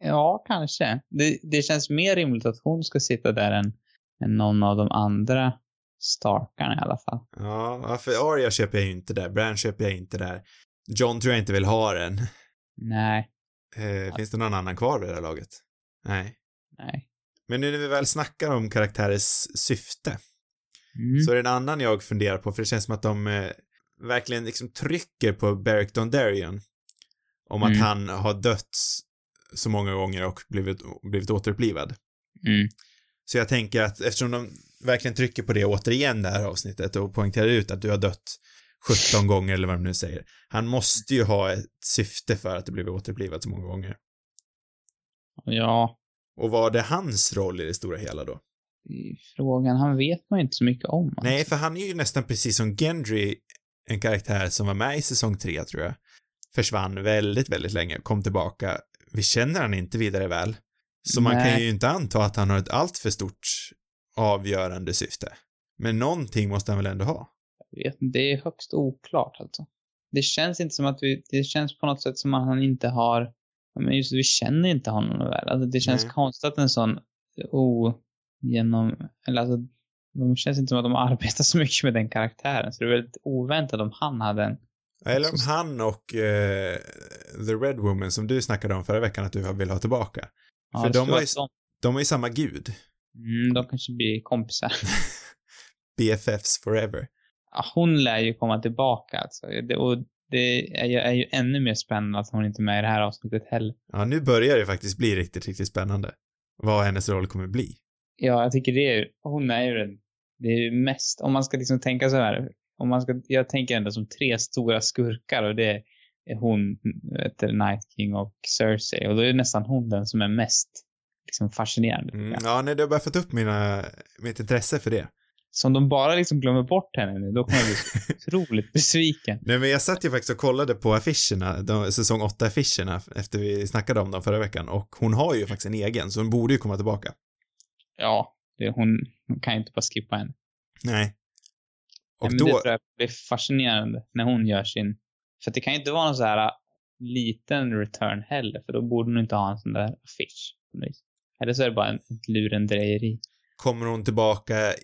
Speaker 1: Ja, kanske. Det, det känns mer rimligt att hon ska sitta där än, än någon av de andra Starkarna i alla fall.
Speaker 2: Ja, för Arya köper jag ju inte där. Bran köper jag inte där. John tror jag inte vill ha den.
Speaker 1: Nej,
Speaker 2: Eh, finns det någon annan kvar vid det här laget? Nej.
Speaker 1: nej.
Speaker 2: Men nu när vi väl snackar om karaktärers syfte
Speaker 1: Mm.
Speaker 2: så är det en annan jag funderar på för det känns som att de eh, verkligen liksom trycker på Beric Dondarrion om att
Speaker 1: Mm.
Speaker 2: han har dött så många gånger och blivit, blivit återupplivad.
Speaker 1: Mm.
Speaker 2: Så jag tänker att eftersom de verkligen trycker på det återigen det här avsnittet och poängterar ut att du har dött 17 gånger eller vad de nu säger. Han måste ju ha ett syfte för att du blivit återupplivad så många gånger.
Speaker 1: Ja,
Speaker 2: Och vad är hans roll i det stora hela då?
Speaker 1: frågan, han vet man inte så mycket om. alltså.
Speaker 2: Nej, för han är ju nästan precis som Gendry, en karaktär som var med i säsong tre, tror jag. Försvann väldigt, väldigt länge, kom tillbaka. Vi känner han inte vidare väl. Så man kan
Speaker 1: Nej.
Speaker 2: ju inte anta att han har ett alltför stort avgörande syfte. Men någonting måste han väl ändå ha?
Speaker 1: vet inte, det är högst oklart alltså. Det känns inte som att vi, det känns på något sätt som att han inte har, men just vi känner inte honom väl. Alltså det känns
Speaker 2: Nej.
Speaker 1: konstigt att en sån ogenom, eller alltså, det känns inte som att de arbetar så mycket med den karaktären. Så det är väldigt oväntat om han hade en,
Speaker 2: Eller om han och eh, The Red Woman som du snackade om förra veckan att du vill ha tillbaka.
Speaker 1: ja,
Speaker 2: För
Speaker 1: jag
Speaker 2: de har ju-
Speaker 1: de,
Speaker 2: De är ju samma gud.
Speaker 1: Mm, de kanske blir kompisar.
Speaker 2: BFFs forever.
Speaker 1: Hon lär ju komma tillbaka alltså. Det, och det är ju, är ju ännu mer spännande att hon inte är med i det här avsnittet heller.
Speaker 2: Ja, nu börjar det faktiskt bli riktigt, riktigt spännande. Vad hennes roll kommer bli.
Speaker 1: Ja, jag tycker det är hon är ju den, det är ju mest, om man ska liksom tänka så här, om man ska, jag tänker ändå som tre stora skurkar och det är hon, du, Night King och Cersei och då är nästan hon den som är mest liksom fascinerande.
Speaker 2: Mm, ja, nej, du har börjat fått upp mina, mitt intresse för det.
Speaker 1: Så om de bara liksom glömmer bort henne nu, då kommer jag bli så otroligt besviken.
Speaker 2: Nej, men jag satt ju faktiskt och kollade på affischerna, de, säsong 8-affischerna, efter vi snackade om dem förra veckan, och hon har ju faktiskt en egen, så hon borde ju komma tillbaka.
Speaker 1: Ja, det, hon, hon kan ju inte bara skippa henne.
Speaker 2: Nej. Och
Speaker 1: Nej,
Speaker 2: då,
Speaker 1: Det tror jag blir fascinerande när hon gör sin... För det kan ju inte vara någon så här liten return heller, för då borde hon inte ha en sån där affisch. Eller så är det bara en, ett lurendrejeri.
Speaker 2: kommer hon tillbaka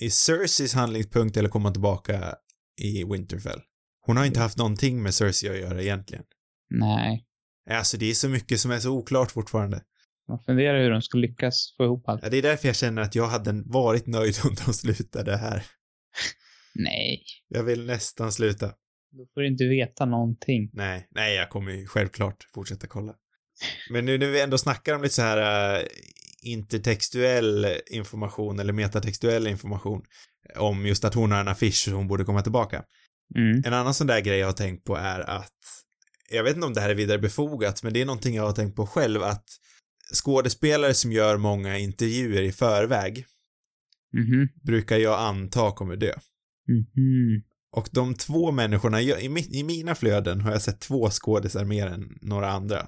Speaker 2: i Cerseis handlingspunkt eller kommer hon tillbaka i Winterfell? Hon har inte haft någonting med Cersei att göra egentligen.
Speaker 1: Nej.
Speaker 2: Alltså det är så mycket som är så oklart fortfarande.
Speaker 1: Man funderar hur de ska lyckas få ihop allt.
Speaker 2: Ja, det är därför jag känner att jag hade varit nöjd om de slutade här.
Speaker 1: Nej.
Speaker 2: Jag vill nästan sluta.
Speaker 1: Då får du inte veta någonting.
Speaker 2: Nej, nej, jag kommer ju självklart fortsätta kolla. Men nu när vi ändå snackar om lite så här äh, intertextuell information eller metatextuell information om just att hon har en affisch och hon borde komma tillbaka.
Speaker 1: Mm.
Speaker 2: En annan sån där grej jag har tänkt på är att, jag vet inte om det här är vidare befogat, men det är någonting jag har tänkt på själv att skådespelare som gör många intervjuer i förväg
Speaker 1: Mhm.
Speaker 2: brukar jag anta kommer dö.
Speaker 1: Mhm.
Speaker 2: Och de två människorna, jag, i, i mina flöden har jag sett två skådisar mer än några andra.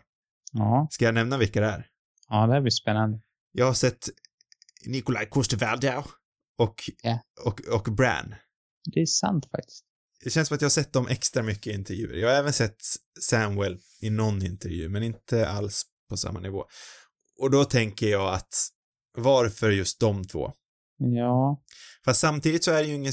Speaker 1: Ja.
Speaker 2: Ska jag nämna vilka det är?
Speaker 1: Ja, det här blir spännande.
Speaker 2: Jag har sett Nikolaj Coster-Waldau och,
Speaker 1: Ja.
Speaker 2: och, och Bran.
Speaker 1: Det är sant faktiskt.
Speaker 2: Det känns som att jag har sett dem extra mycket i intervjuer. Jag har även sett Samuel i någon intervju, men inte alls på samma nivå. Och då tänker jag att varför just de två?
Speaker 1: Ja.
Speaker 2: Fast samtidigt så är det ju ingen...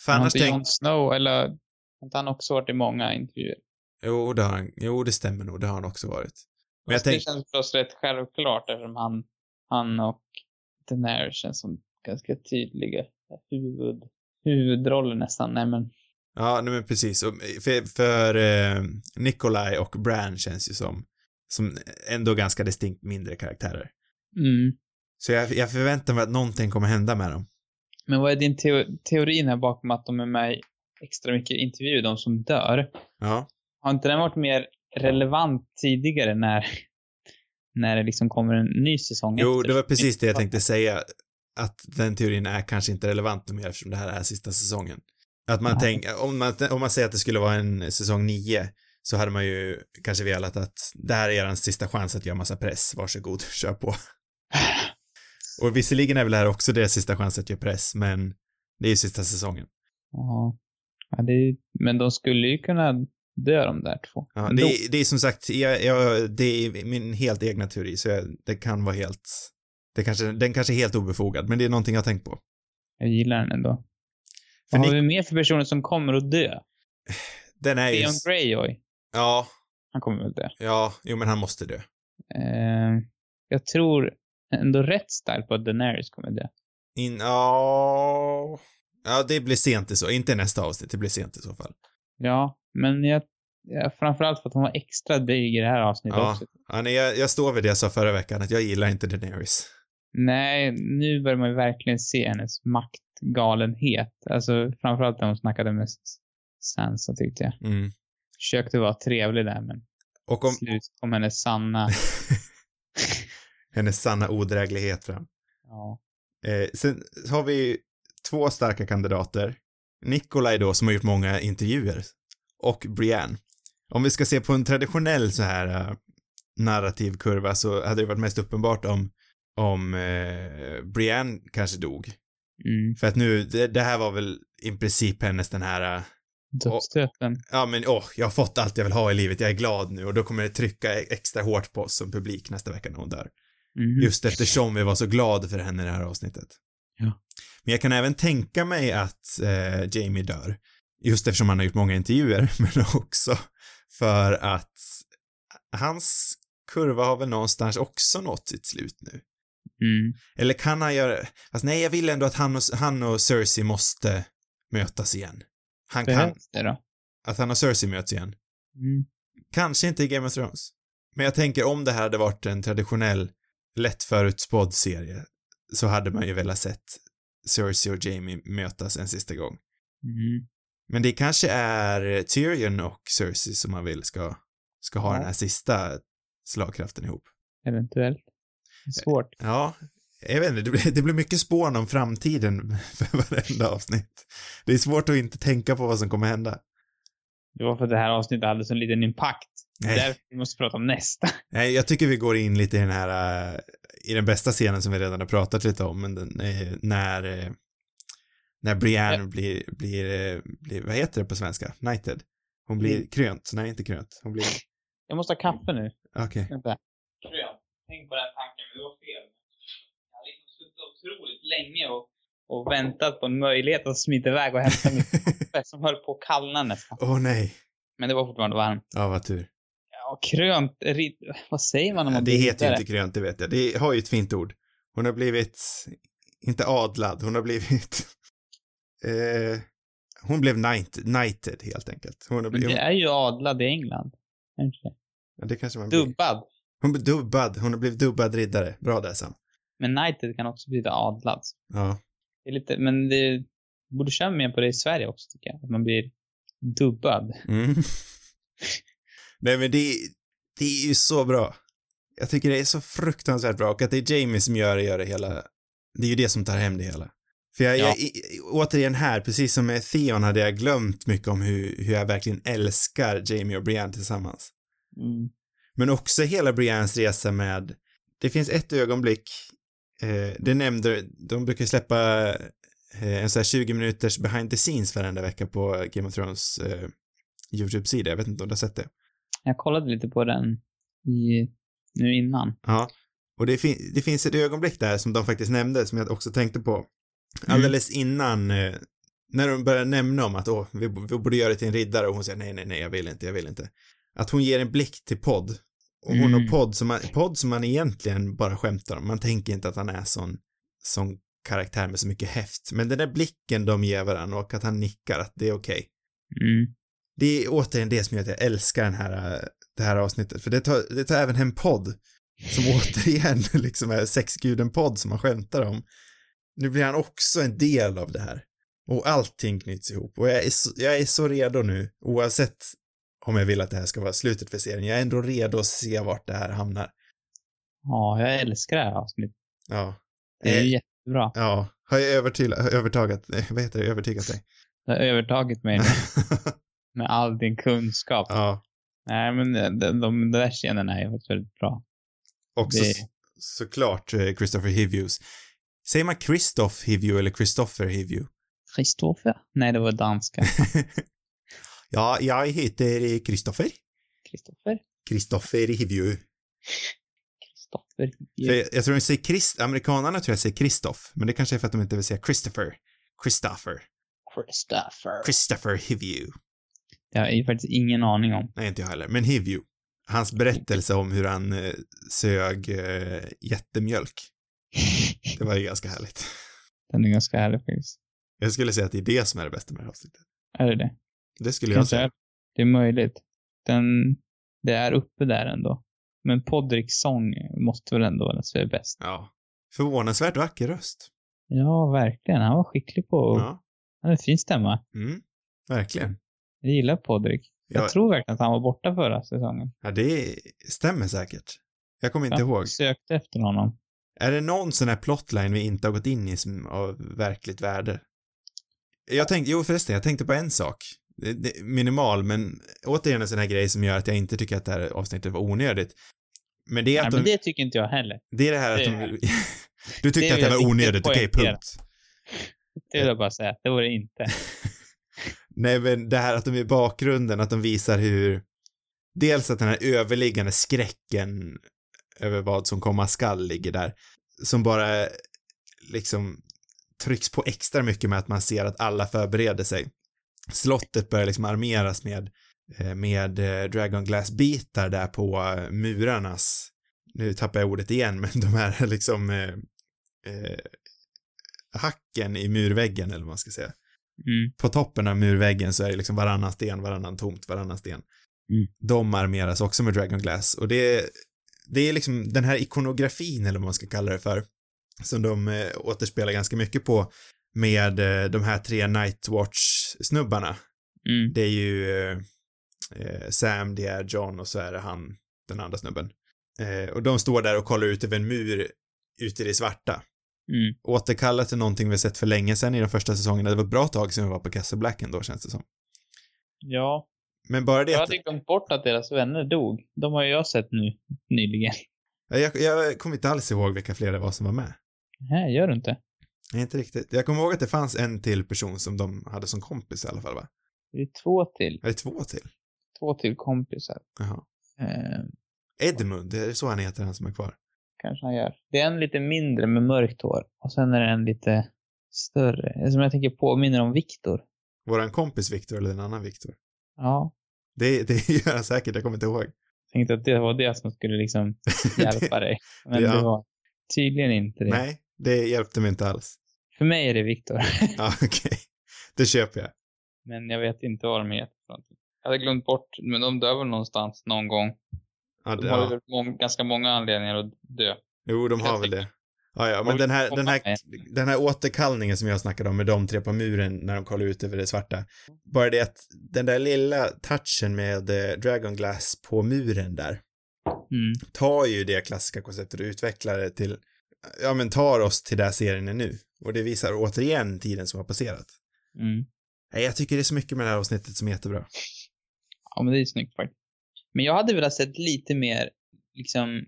Speaker 2: För annars tänk...
Speaker 1: Jon Snow, eller har inte han också varit i många intervjuer?
Speaker 2: Jo, det har han... Jo, det stämmer nog. Det har han också varit. Men jag
Speaker 1: Fast det känns förstås rätt självklart eftersom han, han och Daenerys känns som ganska tydliga huvud, huvudroller nästan. Nej men,
Speaker 2: Ja, nej men precis. Och För, för eh, Nikolaj och Bran känns ju som, som ändå ganska distinkt mindre karaktärer.
Speaker 1: mm.
Speaker 2: Så jag, jag förväntar mig att någonting kommer hända med dem.
Speaker 1: Men vad är din teo teori här bakom att de är med i extra mycket intervjuer, de som dör?
Speaker 2: Ja.
Speaker 1: Har inte den varit mer relevant tidigare när, när det liksom kommer en ny säsong
Speaker 2: Jo,
Speaker 1: efter?
Speaker 2: det var precis det jag tänkte säga. Att den teorin är kanske inte relevant mer eftersom det här är sista säsongen. Att man
Speaker 1: Ja.
Speaker 2: tänker, om man, om man säger att det skulle vara en säsong nio så hade man ju kanske velat att det här är er sista chans att göra massa press, varsågod, kör på. Och visserligen är väl det här också deras sista chans att göra press, men det är ju sista säsongen.
Speaker 1: Ja. ja det men de skulle ju kunna dö de där två.
Speaker 2: Ja, det, är, det är som sagt, jag, jag, det är min helt egna teori, så jag, det kan vara helt, det kanske, den kanske är helt obefogad, men det är någonting jag har tänkt på.
Speaker 1: Jag gillar den ändå.
Speaker 2: För
Speaker 1: Vad har
Speaker 2: Nick-
Speaker 1: vi mer för personer som kommer att dö?
Speaker 2: Den är ju,
Speaker 1: Theon Greyjoy.
Speaker 2: ja,
Speaker 1: Han kommer väl dö.
Speaker 2: ja, jo men han måste dö.
Speaker 1: Eh, jag tror ändå rätt starkt på att Daenerys kommer dö.
Speaker 2: In, ja, ja det blir sent i så, inte nästa avsnitt, det blir sent i så fall.
Speaker 1: Ja, men jag, jag framförallt för att hon var extra dryg i det här avsnittet
Speaker 2: Ja.
Speaker 1: också.
Speaker 2: Ja, nej, jag, jag står vid det jag sa förra veckan, att jag gillar inte Daenerys.
Speaker 1: Nej, nu börjar man ju verkligen se hennes maktgalenhet. Alltså framförallt när hon snackade med Sansa tyckte jag.
Speaker 2: Mm.
Speaker 1: Försökte vara trevlig där men
Speaker 2: Och om
Speaker 1: slut kom hennes sanna...
Speaker 2: hennes sanna odräglighet fram.
Speaker 1: ja.
Speaker 2: Eh, sen har vi två starka kandidater. Nikolaj då, som har gjort många intervjuer. Och Brienne. Om vi ska se på en traditionell så här eh, narrativ kurva så hade det varit mest uppenbart om, om eh, Brienne kanske dog.
Speaker 1: Mm.
Speaker 2: För att nu, det, det här var väl i princip hennes den här, äh,
Speaker 1: Dödsstöten.
Speaker 2: ja men åh, jag har fått allt jag vill ha i livet, jag är glad nu och då kommer det trycka extra hårt på oss som publik nästa vecka när hon dör.
Speaker 1: Mhm.
Speaker 2: Just eftersom vi var så glada för henne i det här avsnittet.
Speaker 1: Ja.
Speaker 2: Men jag kan även tänka mig att eh, Jamie dör. Just eftersom han har gjort många intervjuer, men också för att hans kurva har väl någonstans också nått sitt slut nu.
Speaker 1: Mm.
Speaker 2: Eller kan han göra, fast nej jag vill ändå att han och, han och Cersei måste mötas igen. Han kan,
Speaker 1: Behövs det då?
Speaker 2: att han och Cersei möts igen.
Speaker 1: Mm.
Speaker 2: Kanske inte i Game of Thrones. Men jag tänker om det här hade varit en traditionell, lätt förutspådd serie, så hade man ju velat sett Cersei och Jamie mötas en sista gång.
Speaker 1: Mm.
Speaker 2: Men det kanske är Tyrion och Cersei som man vill ska, ska ha
Speaker 1: Ja.
Speaker 2: den här sista slagkraften ihop.
Speaker 1: Eventuellt. Är Svårt.
Speaker 2: Ja, jag vet inte, det blir, det blir mycket spån om framtiden för varenda avsnitt. Det är svårt att inte tänka på vad som kommer hända.
Speaker 1: Det var för att det här avsnittet hade så liten impact.
Speaker 2: Nej.
Speaker 1: Därför vi måste prata om nästa.
Speaker 2: Nej, jag tycker vi går in lite i den här, äh, i den bästa scenen som vi redan har pratat lite om, men den, eh, när, eh, när Brienne
Speaker 1: Ja.
Speaker 2: blir, blir, eh, blir, vad heter det på svenska? Knighted. Hon blir
Speaker 1: Mm.
Speaker 2: krönt, nej inte krönt, hon blir,
Speaker 1: Jag måste ha kaffe nu.
Speaker 2: okej.
Speaker 1: Vänta. Tänk på den tanken, men det var fel. Jag har liksom suttit otroligt länge och, och väntat på en möjlighet att smita iväg och hämta mitt kaffe som höll på att kallna nästan.
Speaker 2: Åh nej.
Speaker 1: Men det var fortfarande varmt.
Speaker 2: Ja, vad tur.
Speaker 1: Ja, krönt, rid, vad säger man om
Speaker 2: Ja,
Speaker 1: man
Speaker 2: det
Speaker 1: blir
Speaker 2: heter ju inte krönt, det vet jag. Det har ju ett fint ord. Hon har blivit, inte adlad, hon har blivit, eh, hon blev knight, knighted helt enkelt. Hon blivit,
Speaker 1: det är ju adlad i England. Det?
Speaker 2: ja, det kanske man blir.
Speaker 1: Dubbad.
Speaker 2: Hon blev dubbad, hon har blivit dubbad riddare. Bra där Sam.
Speaker 1: Men knighted kan också betyda adlad.
Speaker 2: Ja.
Speaker 1: Det är lite, men det borde köra mer på det i Sverige också tycker jag. Att man blir dubbad.
Speaker 2: Mm. Nej men det, det är ju så bra. Jag tycker det är så fruktansvärt bra och att det är Jamie som gör det, gör det hela. Det är ju det som tar hem det hela. För jag,
Speaker 1: Ja.
Speaker 2: jag återigen här, precis som med Theon hade jag glömt mycket om hur, hur jag verkligen älskar Jamie och Brienne tillsammans.
Speaker 1: Mm.
Speaker 2: Men också hela Briannes resa med, det finns ett ögonblick, eh, det nämnde, de brukar släppa eh, en sån här 20 minuters behind the scenes varenda vecka på Game of Thrones eh, YouTube-sida, jag vet inte om du har sett det?
Speaker 1: Jag kollade lite på den i, nu innan.
Speaker 2: Ja. Och det, fin- det finns ett ögonblick där som de faktiskt nämnde, som jag också tänkte på.
Speaker 1: Mm.
Speaker 2: Alldeles innan, eh, när de börjar nämna om att åh, vi, vi borde göra det till en riddare och hon säger nej, nej, nej, jag vill inte, jag vill inte. Att hon ger en blick till podd. Och hon
Speaker 1: Mm.
Speaker 2: och podd som, man, podd som man egentligen bara skämtar om. Man tänker inte att han är sån, sån karaktär med så mycket häft. Men den där blicken de ger varandra och att han nickar att det är okej.
Speaker 1: Mm.
Speaker 2: Det är återigen det som gör att jag älskar den här, äh, det här avsnittet, för det tar, det tar även hem podd, som återigen liksom är sexguden-podd som man skämtar om. Nu blir han också en del av det här. Och allting knyts ihop. Och jag är så, jag är så redo nu, oavsett om jag vill att det här ska vara slutet för serien. Jag är ändå redo att se vart det här hamnar.
Speaker 1: Ja, jag älskar det här avsnittet.
Speaker 2: Ja.
Speaker 1: Det är
Speaker 2: Eh,
Speaker 1: ju jättebra.
Speaker 2: Ja. Har jag övertyg, övertagat, eh, vad heter det, övertygat dig?
Speaker 1: Det har övertagit mig med, med all din kunskap.
Speaker 2: ja.
Speaker 1: Nej, men de, de, de där scenerna är väldigt bra.
Speaker 2: Också
Speaker 1: Det-
Speaker 2: såklart eh, Christopher Hivjus. Säger man Christoph Hivju eller Christopher Hivju?
Speaker 1: Kristoffer? Nej, det var danska.
Speaker 2: ja, jag heter Christopher.
Speaker 1: Kristoffer?
Speaker 2: Christopher Hivju.
Speaker 1: Kristoffer?
Speaker 2: För Jag, jag tror de säger Christ, amerikanerna tror jag säger Christoph, men det kanske är för att de inte vill säga Christopher. Christopher.
Speaker 1: Christopher.
Speaker 2: Christopher Hivju.
Speaker 1: Det har jag faktiskt ingen aning om.
Speaker 2: Nej, inte jag heller, men Hivju. Hans berättelse om hur han eh, sög eh, jättemjölk. Det var ju ganska härligt.
Speaker 1: Den är ganska härlig faktiskt.
Speaker 2: Jag skulle säga att det är det som är det bästa med det här avsnittet.
Speaker 1: Är det det?
Speaker 2: Det skulle jag
Speaker 1: Kanske
Speaker 2: säga.
Speaker 1: är, det är möjligt. Den, det är uppe där ändå. Men Podricks sång måste väl ändå vara bäst.
Speaker 2: Ja. Förvånansvärt vacker röst.
Speaker 1: Ja, verkligen. Han var skicklig på...
Speaker 2: Ja.
Speaker 1: Han hade en fin stämma.
Speaker 2: Mm. Verkligen.
Speaker 1: Jag gillar Podrick. Jag
Speaker 2: Ja,
Speaker 1: tror verkligen att han var borta förra säsongen.
Speaker 2: ja, det stämmer säkert. Jag kommer inte
Speaker 1: jag
Speaker 2: ihåg.
Speaker 1: sökte efter honom.
Speaker 2: Är det någon sån här plotline vi inte har gått in i som av verkligt värde? Jag tänkte, jo förresten, jag tänkte på en sak. Det, det, minimal, men återigen en sån här grej som gör att jag inte tycker att det här avsnittet var onödigt. Men det är
Speaker 1: Nej,
Speaker 2: att
Speaker 1: men
Speaker 2: de,
Speaker 1: det tycker inte jag heller.
Speaker 2: det är det här att
Speaker 1: det
Speaker 2: de,
Speaker 1: är-
Speaker 2: du tyckte
Speaker 1: det
Speaker 2: att det var onödigt,
Speaker 1: att
Speaker 2: okej,
Speaker 1: poängtera.
Speaker 2: punkt.
Speaker 1: Det vill jag bara säga. Det var det inte.
Speaker 2: Nej, men det här att de i bakgrunden, att de visar hur dels att den här överliggande skräcken över vad som komma skall ligger där, som bara liksom trycks på extra mycket med att man ser att alla förbereder sig. Slottet börjar liksom armeras med, eh, med eh, Dragon Glass-bitar där på eh, murarnas, nu tappar jag ordet igen, men de här liksom eh, eh, hacken i murväggen eller vad man ska säga.
Speaker 1: Mm.
Speaker 2: På toppen av murväggen så är det liksom varannan sten, varannan tomt, varannan sten.
Speaker 1: Mm.
Speaker 2: De armeras också med Dragon Glass och det, det är liksom den här ikonografin eller vad man ska kalla det för, som de eh, återspelar ganska mycket på med eh, de här tre Nightwatch-snubbarna.
Speaker 1: Mm.
Speaker 2: Det är ju eh, eh, Sam, det är John och så är det han, den andra snubben. Eh, och de står där och kollar ut över en mur ute i det svarta.
Speaker 1: Mm.
Speaker 2: Återkallat till någonting vi sett för länge sedan i de första säsongerna. Det var ett bra tag sedan vi var på Castle Black ändå känns det som.
Speaker 1: Ja,
Speaker 2: Men bara det
Speaker 1: jag
Speaker 2: att,
Speaker 1: hade glömt bort att deras vänner dog. De har ju jag sett nu, nyligen.
Speaker 2: jag, jag kommer inte alls ihåg vilka fler det var som var med.
Speaker 1: Nej, gör du inte?
Speaker 2: Nej, inte riktigt. Jag kommer ihåg att det fanns en till person som de hade som kompis i alla fall va?
Speaker 1: Det är två till.
Speaker 2: Är det två till?
Speaker 1: Två till kompisar.
Speaker 2: Jaha.
Speaker 1: Eh,
Speaker 2: Edmund, det är så han heter, han som är kvar.
Speaker 1: kanske han gör. Det är en lite mindre med mörkt hår. Och sen är det en lite större. Som jag tänker påminner om Viktor.
Speaker 2: Våran kompis Viktor eller en annan Viktor.
Speaker 1: Ja.
Speaker 2: Det, det gör han säkert, jag kommer inte ihåg.
Speaker 1: Tänkte att det var det som skulle liksom hjälpa dig. Men
Speaker 2: Ja.
Speaker 1: det var tydligen inte det.
Speaker 2: Nej, det hjälpte mig inte alls.
Speaker 1: För mig är det Viktor.
Speaker 2: Ja, okej. Det köper jag.
Speaker 1: Men jag vet inte vad de heter. Jag hade glömt bort, men de dör väl någonstans någon gång.
Speaker 2: Ja,
Speaker 1: De
Speaker 2: det,
Speaker 1: har
Speaker 2: ja.
Speaker 1: väl ganska många anledningar att dö.
Speaker 2: Jo, de har väl det. Ja, ja, men den här, den här, den här återkallningen som jag snackade om med de tre på muren när de kollar ut över det svarta. Bara det att den där lilla touchen med eh, Dragon Glass på muren där
Speaker 1: Mm.
Speaker 2: tar ju det klassiska konceptet och utvecklar det till, ja men tar oss till där serien är nu. Och det visar återigen tiden som har passerat.
Speaker 1: Mm.
Speaker 2: Jag tycker det är så mycket med det här avsnittet som är jättebra.
Speaker 1: Ja, men det är snyggt faktiskt. Men jag hade velat sett lite mer, liksom,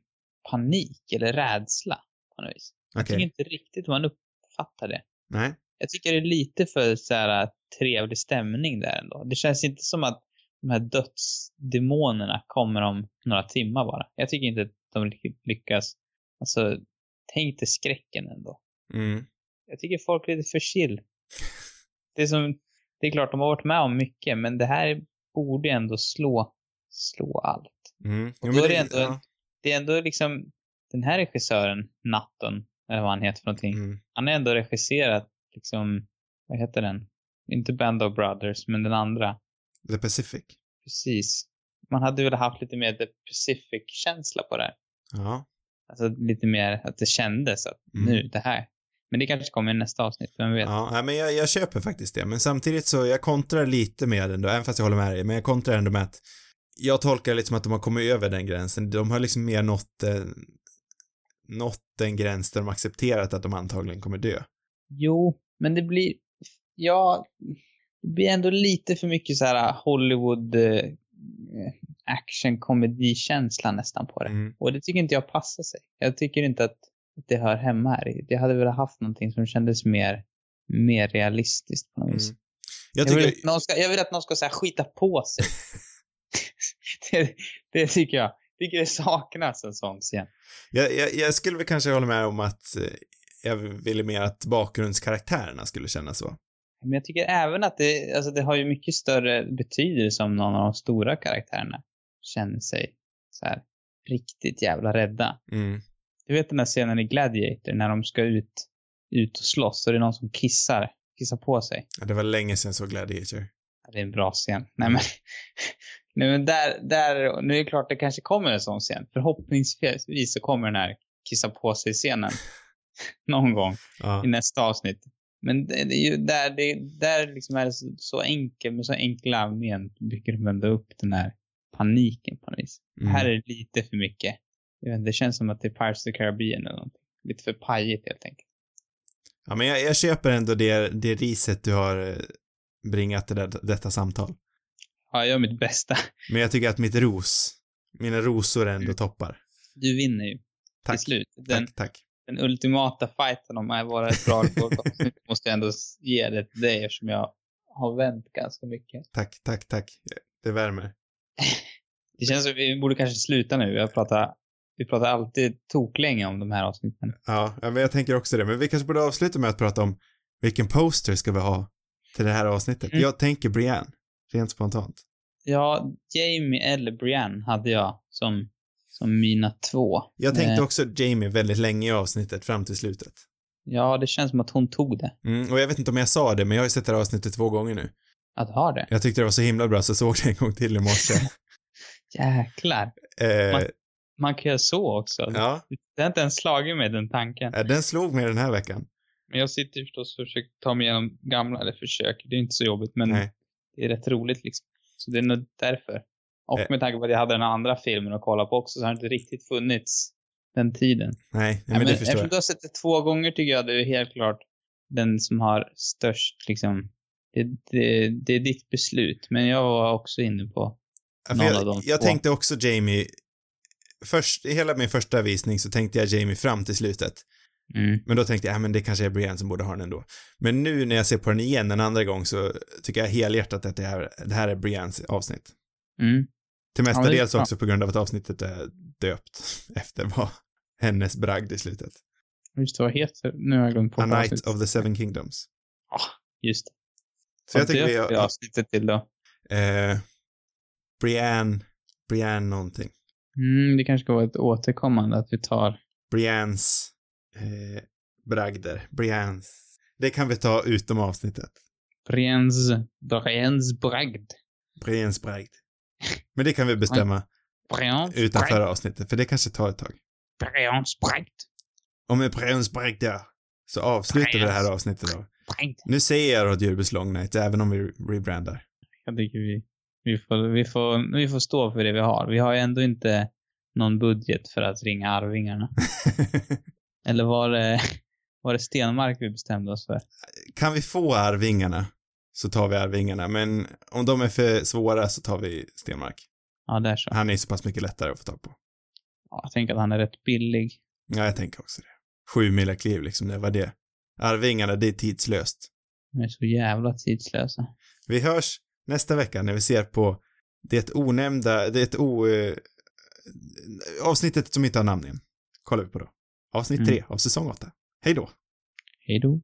Speaker 1: panik eller rädsla på något vis. Jag
Speaker 2: Okej.
Speaker 1: tycker inte riktigt man uppfattar det.
Speaker 2: Nej.
Speaker 1: Jag tycker det är lite för så här trevlig stämning där ändå. Det känns inte som att de här dödsdemonerna kommer om några timmar bara. Jag tycker inte att de lyckas. Alltså, tänk dig skräcken ändå.
Speaker 2: Mm.
Speaker 1: Jag tycker folk är lite för chill. Det är som, det är klart de har varit med om mycket, men det här borde ändå slå, slå allt.
Speaker 2: Mm. Jo,
Speaker 1: då är det ändå-
Speaker 2: ja.
Speaker 1: Det är ändå liksom, den här regissören, Natton, eller vad han heter för någonting.
Speaker 2: Mm.
Speaker 1: Han har ändå regisserat, liksom, vad heter den? Inte Band of Brothers, men den andra.
Speaker 2: The Pacific.
Speaker 1: Precis. Man hade väl haft lite mer The Pacific-känsla på det.
Speaker 2: Ja.
Speaker 1: Alltså lite mer att det kändes att
Speaker 2: Mm.
Speaker 1: nu, det här. Men det kanske kommer i nästa avsnitt, vem vet?
Speaker 2: Ja, men jag, jag köper faktiskt det. Men samtidigt så, jag kontrar lite med ändå, även fast jag håller med dig, men jag kontrar ändå med att jag tolkar det lite som att de har kommit över den gränsen. De har liksom mer nått, eh, nått en gräns där de accepterat att de antagligen kommer dö.
Speaker 1: Jo, men det blir, ja, det blir ändå lite för mycket så här Hollywood eh, action komedikänsla nästan på det.
Speaker 2: Mm.
Speaker 1: Och det tycker inte jag passar sig. Jag tycker inte att det hör hemma här. Jag hade velat haft någonting som kändes mer, mer realistiskt på något vis.
Speaker 2: Mm. Jag
Speaker 1: Jag,
Speaker 2: tycker,
Speaker 1: vill, att någon ska, jag vill att någon ska så skita på sig. det, det tycker jag. Tycker det saknas en sån scen.
Speaker 2: jag, jag, jag skulle väl kanske hålla med om att eh, jag ville mer att bakgrundskaraktärerna skulle kännas så.
Speaker 1: Men jag tycker även att det, alltså det har ju mycket större betydelse om någon av de stora karaktärerna känner sig så här riktigt jävla rädda.
Speaker 2: Mm.
Speaker 1: Du vet den där scenen i Gladiator när de ska ut, ut och slåss och det är någon som kissar, kissar på sig.
Speaker 2: Ja, det var länge sedan såg Gladiator.
Speaker 1: Ja, det är en bra scen. Nej men, nej, men där, där, nu är det klart det kanske kommer en sån scen. Förhoppningsvis så kommer den här kissa på sig-scenen någon gång
Speaker 2: Ja.
Speaker 1: i nästa avsnitt. Men det, det är ju där, det, där liksom är det så, så enkelt, med så enkla men bygger de ändå upp den här paniken på något vis.
Speaker 2: Mm.
Speaker 1: Här är det lite för mycket. Vet, det känns som att det är Pirates of the Caribbean eller någonting. Lite för pajigt helt enkelt.
Speaker 2: Ja, men jag, jag köper ändå det, det riset du har eh, bringat till det, detta samtal.
Speaker 1: Ja, jag gör mitt bästa.
Speaker 2: Men jag tycker att mitt ros, mina rosor ändå
Speaker 1: Mm.
Speaker 2: toppar.
Speaker 1: Du vinner ju
Speaker 2: Tack.
Speaker 1: till slut. Den,
Speaker 2: Tack, tack.
Speaker 1: den ultimata fighten om att vara ett bra golfavsnitt måste jag ändå ge det till dig eftersom jag har vänt ganska mycket.
Speaker 2: Tack, tack, tack. Det värmer.
Speaker 1: Det känns som vi borde kanske sluta nu. Jag pratar, vi pratar alltid toklänge om de här avsnitten.
Speaker 2: Ja, ja, men jag tänker också det. Men vi kanske borde avsluta med att prata om vilken poster ska vi ha till det här avsnittet.
Speaker 1: Mm.
Speaker 2: Jag tänker Brienne, rent spontant.
Speaker 1: Ja, Jamie eller Brienne hade jag som, som mina två.
Speaker 2: Jag tänkte
Speaker 1: Eh,
Speaker 2: också Jamie väldigt länge i avsnittet fram till slutet.
Speaker 1: Ja, det känns som att hon tog det.
Speaker 2: Mm, och jag vet inte om jag sa det, men jag har ju sett det här avsnittet två gånger nu.
Speaker 1: Att ha det.
Speaker 2: Jag tyckte det var så himla bra så jag såg det en gång till i morse.
Speaker 1: Jäklar.
Speaker 2: eh,
Speaker 1: Man- Man kan göra så också.
Speaker 2: ja,
Speaker 1: Det har inte ens slagit mig, den tanken.
Speaker 2: den slog mig den här veckan.
Speaker 1: Men jag sitter förstås och försöker ta mig igenom gamla, eller försöker, det är inte så jobbigt, men
Speaker 2: Nej.
Speaker 1: Det är rätt roligt liksom. Så det är nog därför. Och
Speaker 2: Eh.
Speaker 1: med tanke på att jag hade den andra filmen att kolla på också så har det inte riktigt funnits den tiden.
Speaker 2: Nej, nej men,
Speaker 1: men
Speaker 2: det förstår
Speaker 1: eftersom
Speaker 2: jag.
Speaker 1: du har sett det två gånger tycker jag det är helt klart den som har störst liksom, det, det, det är ditt beslut. Men jag var också inne på,
Speaker 2: Ja,
Speaker 1: någon av
Speaker 2: jag,
Speaker 1: de
Speaker 2: jag
Speaker 1: två.
Speaker 2: tänkte också Jamie, först, i hela min första visning så tänkte jag Jamie fram till slutet.
Speaker 1: Mm,
Speaker 2: Men då tänkte jag, ja men det kanske är Brienne som borde ha den ändå. Men nu när jag ser på den igen en andra gång så tycker jag helhjärtat att det här, det här är Briennes avsnitt.
Speaker 1: mm,
Speaker 2: Till
Speaker 1: Ja,
Speaker 2: mestadels
Speaker 1: bra.
Speaker 2: också på grund av att avsnittet är döpt efter vad hennes bragd i slutet.
Speaker 1: just det, vad heter, nu har jag glömt på
Speaker 2: A
Speaker 1: vad
Speaker 2: Night
Speaker 1: avsnitt-
Speaker 2: of the Seven Kingdoms.
Speaker 1: Just det.
Speaker 2: Så jag
Speaker 1: Vad
Speaker 2: tycker
Speaker 1: vi
Speaker 2: har,
Speaker 1: avsnittet till då?
Speaker 2: eh, Brienne, Brienne någonting.
Speaker 1: Mm, det kanske ska vara ett återkommande att vi tar,
Speaker 2: Briennes eh, bragder. Briennes. Det kan vi ta utom avsnittet.
Speaker 1: Briens, Briens bragd.
Speaker 2: Briennes bragd. Men det kan vi bestämma
Speaker 1: Briens
Speaker 2: utanför
Speaker 1: bragd.
Speaker 2: avsnittet, för det kanske tar ett tag.
Speaker 1: Briens bragd.
Speaker 2: Och med Briennes bragd där, så avslutar vi det här avsnittet då.
Speaker 1: Bragd.
Speaker 2: Nu säger jag Rådjurbes Long Night, även om vi rebrandar.
Speaker 1: Jag tycker vi, vi, får, vi, får, vi får stå för det vi har. Vi har ju ändå inte någon budget för att ringa Arvingarna. Eller var det, var det Stenmark vi bestämde oss för?
Speaker 2: kan vi få Arvingarna så tar vi Arvingarna, men om de är för svåra så tar vi Stenmark.
Speaker 1: Ja, där så.
Speaker 2: Han är så pass mycket lättare att få tag på.
Speaker 1: Ja, jag tänker att han är rätt billig.
Speaker 2: Ja, jag tänker också det. Sju mila kliv liksom, det var det. Arvingarna, det är tidslöst.
Speaker 1: De är så jävla tidslösa.
Speaker 2: Vi hörs nästa vecka när vi ser på det onämnda, det o... Eh, avsnittet som inte har namn än. Kollar vi på då. Avsnitt
Speaker 1: Mm.
Speaker 2: tre av säsong åtta. Hej då.
Speaker 1: Hej då.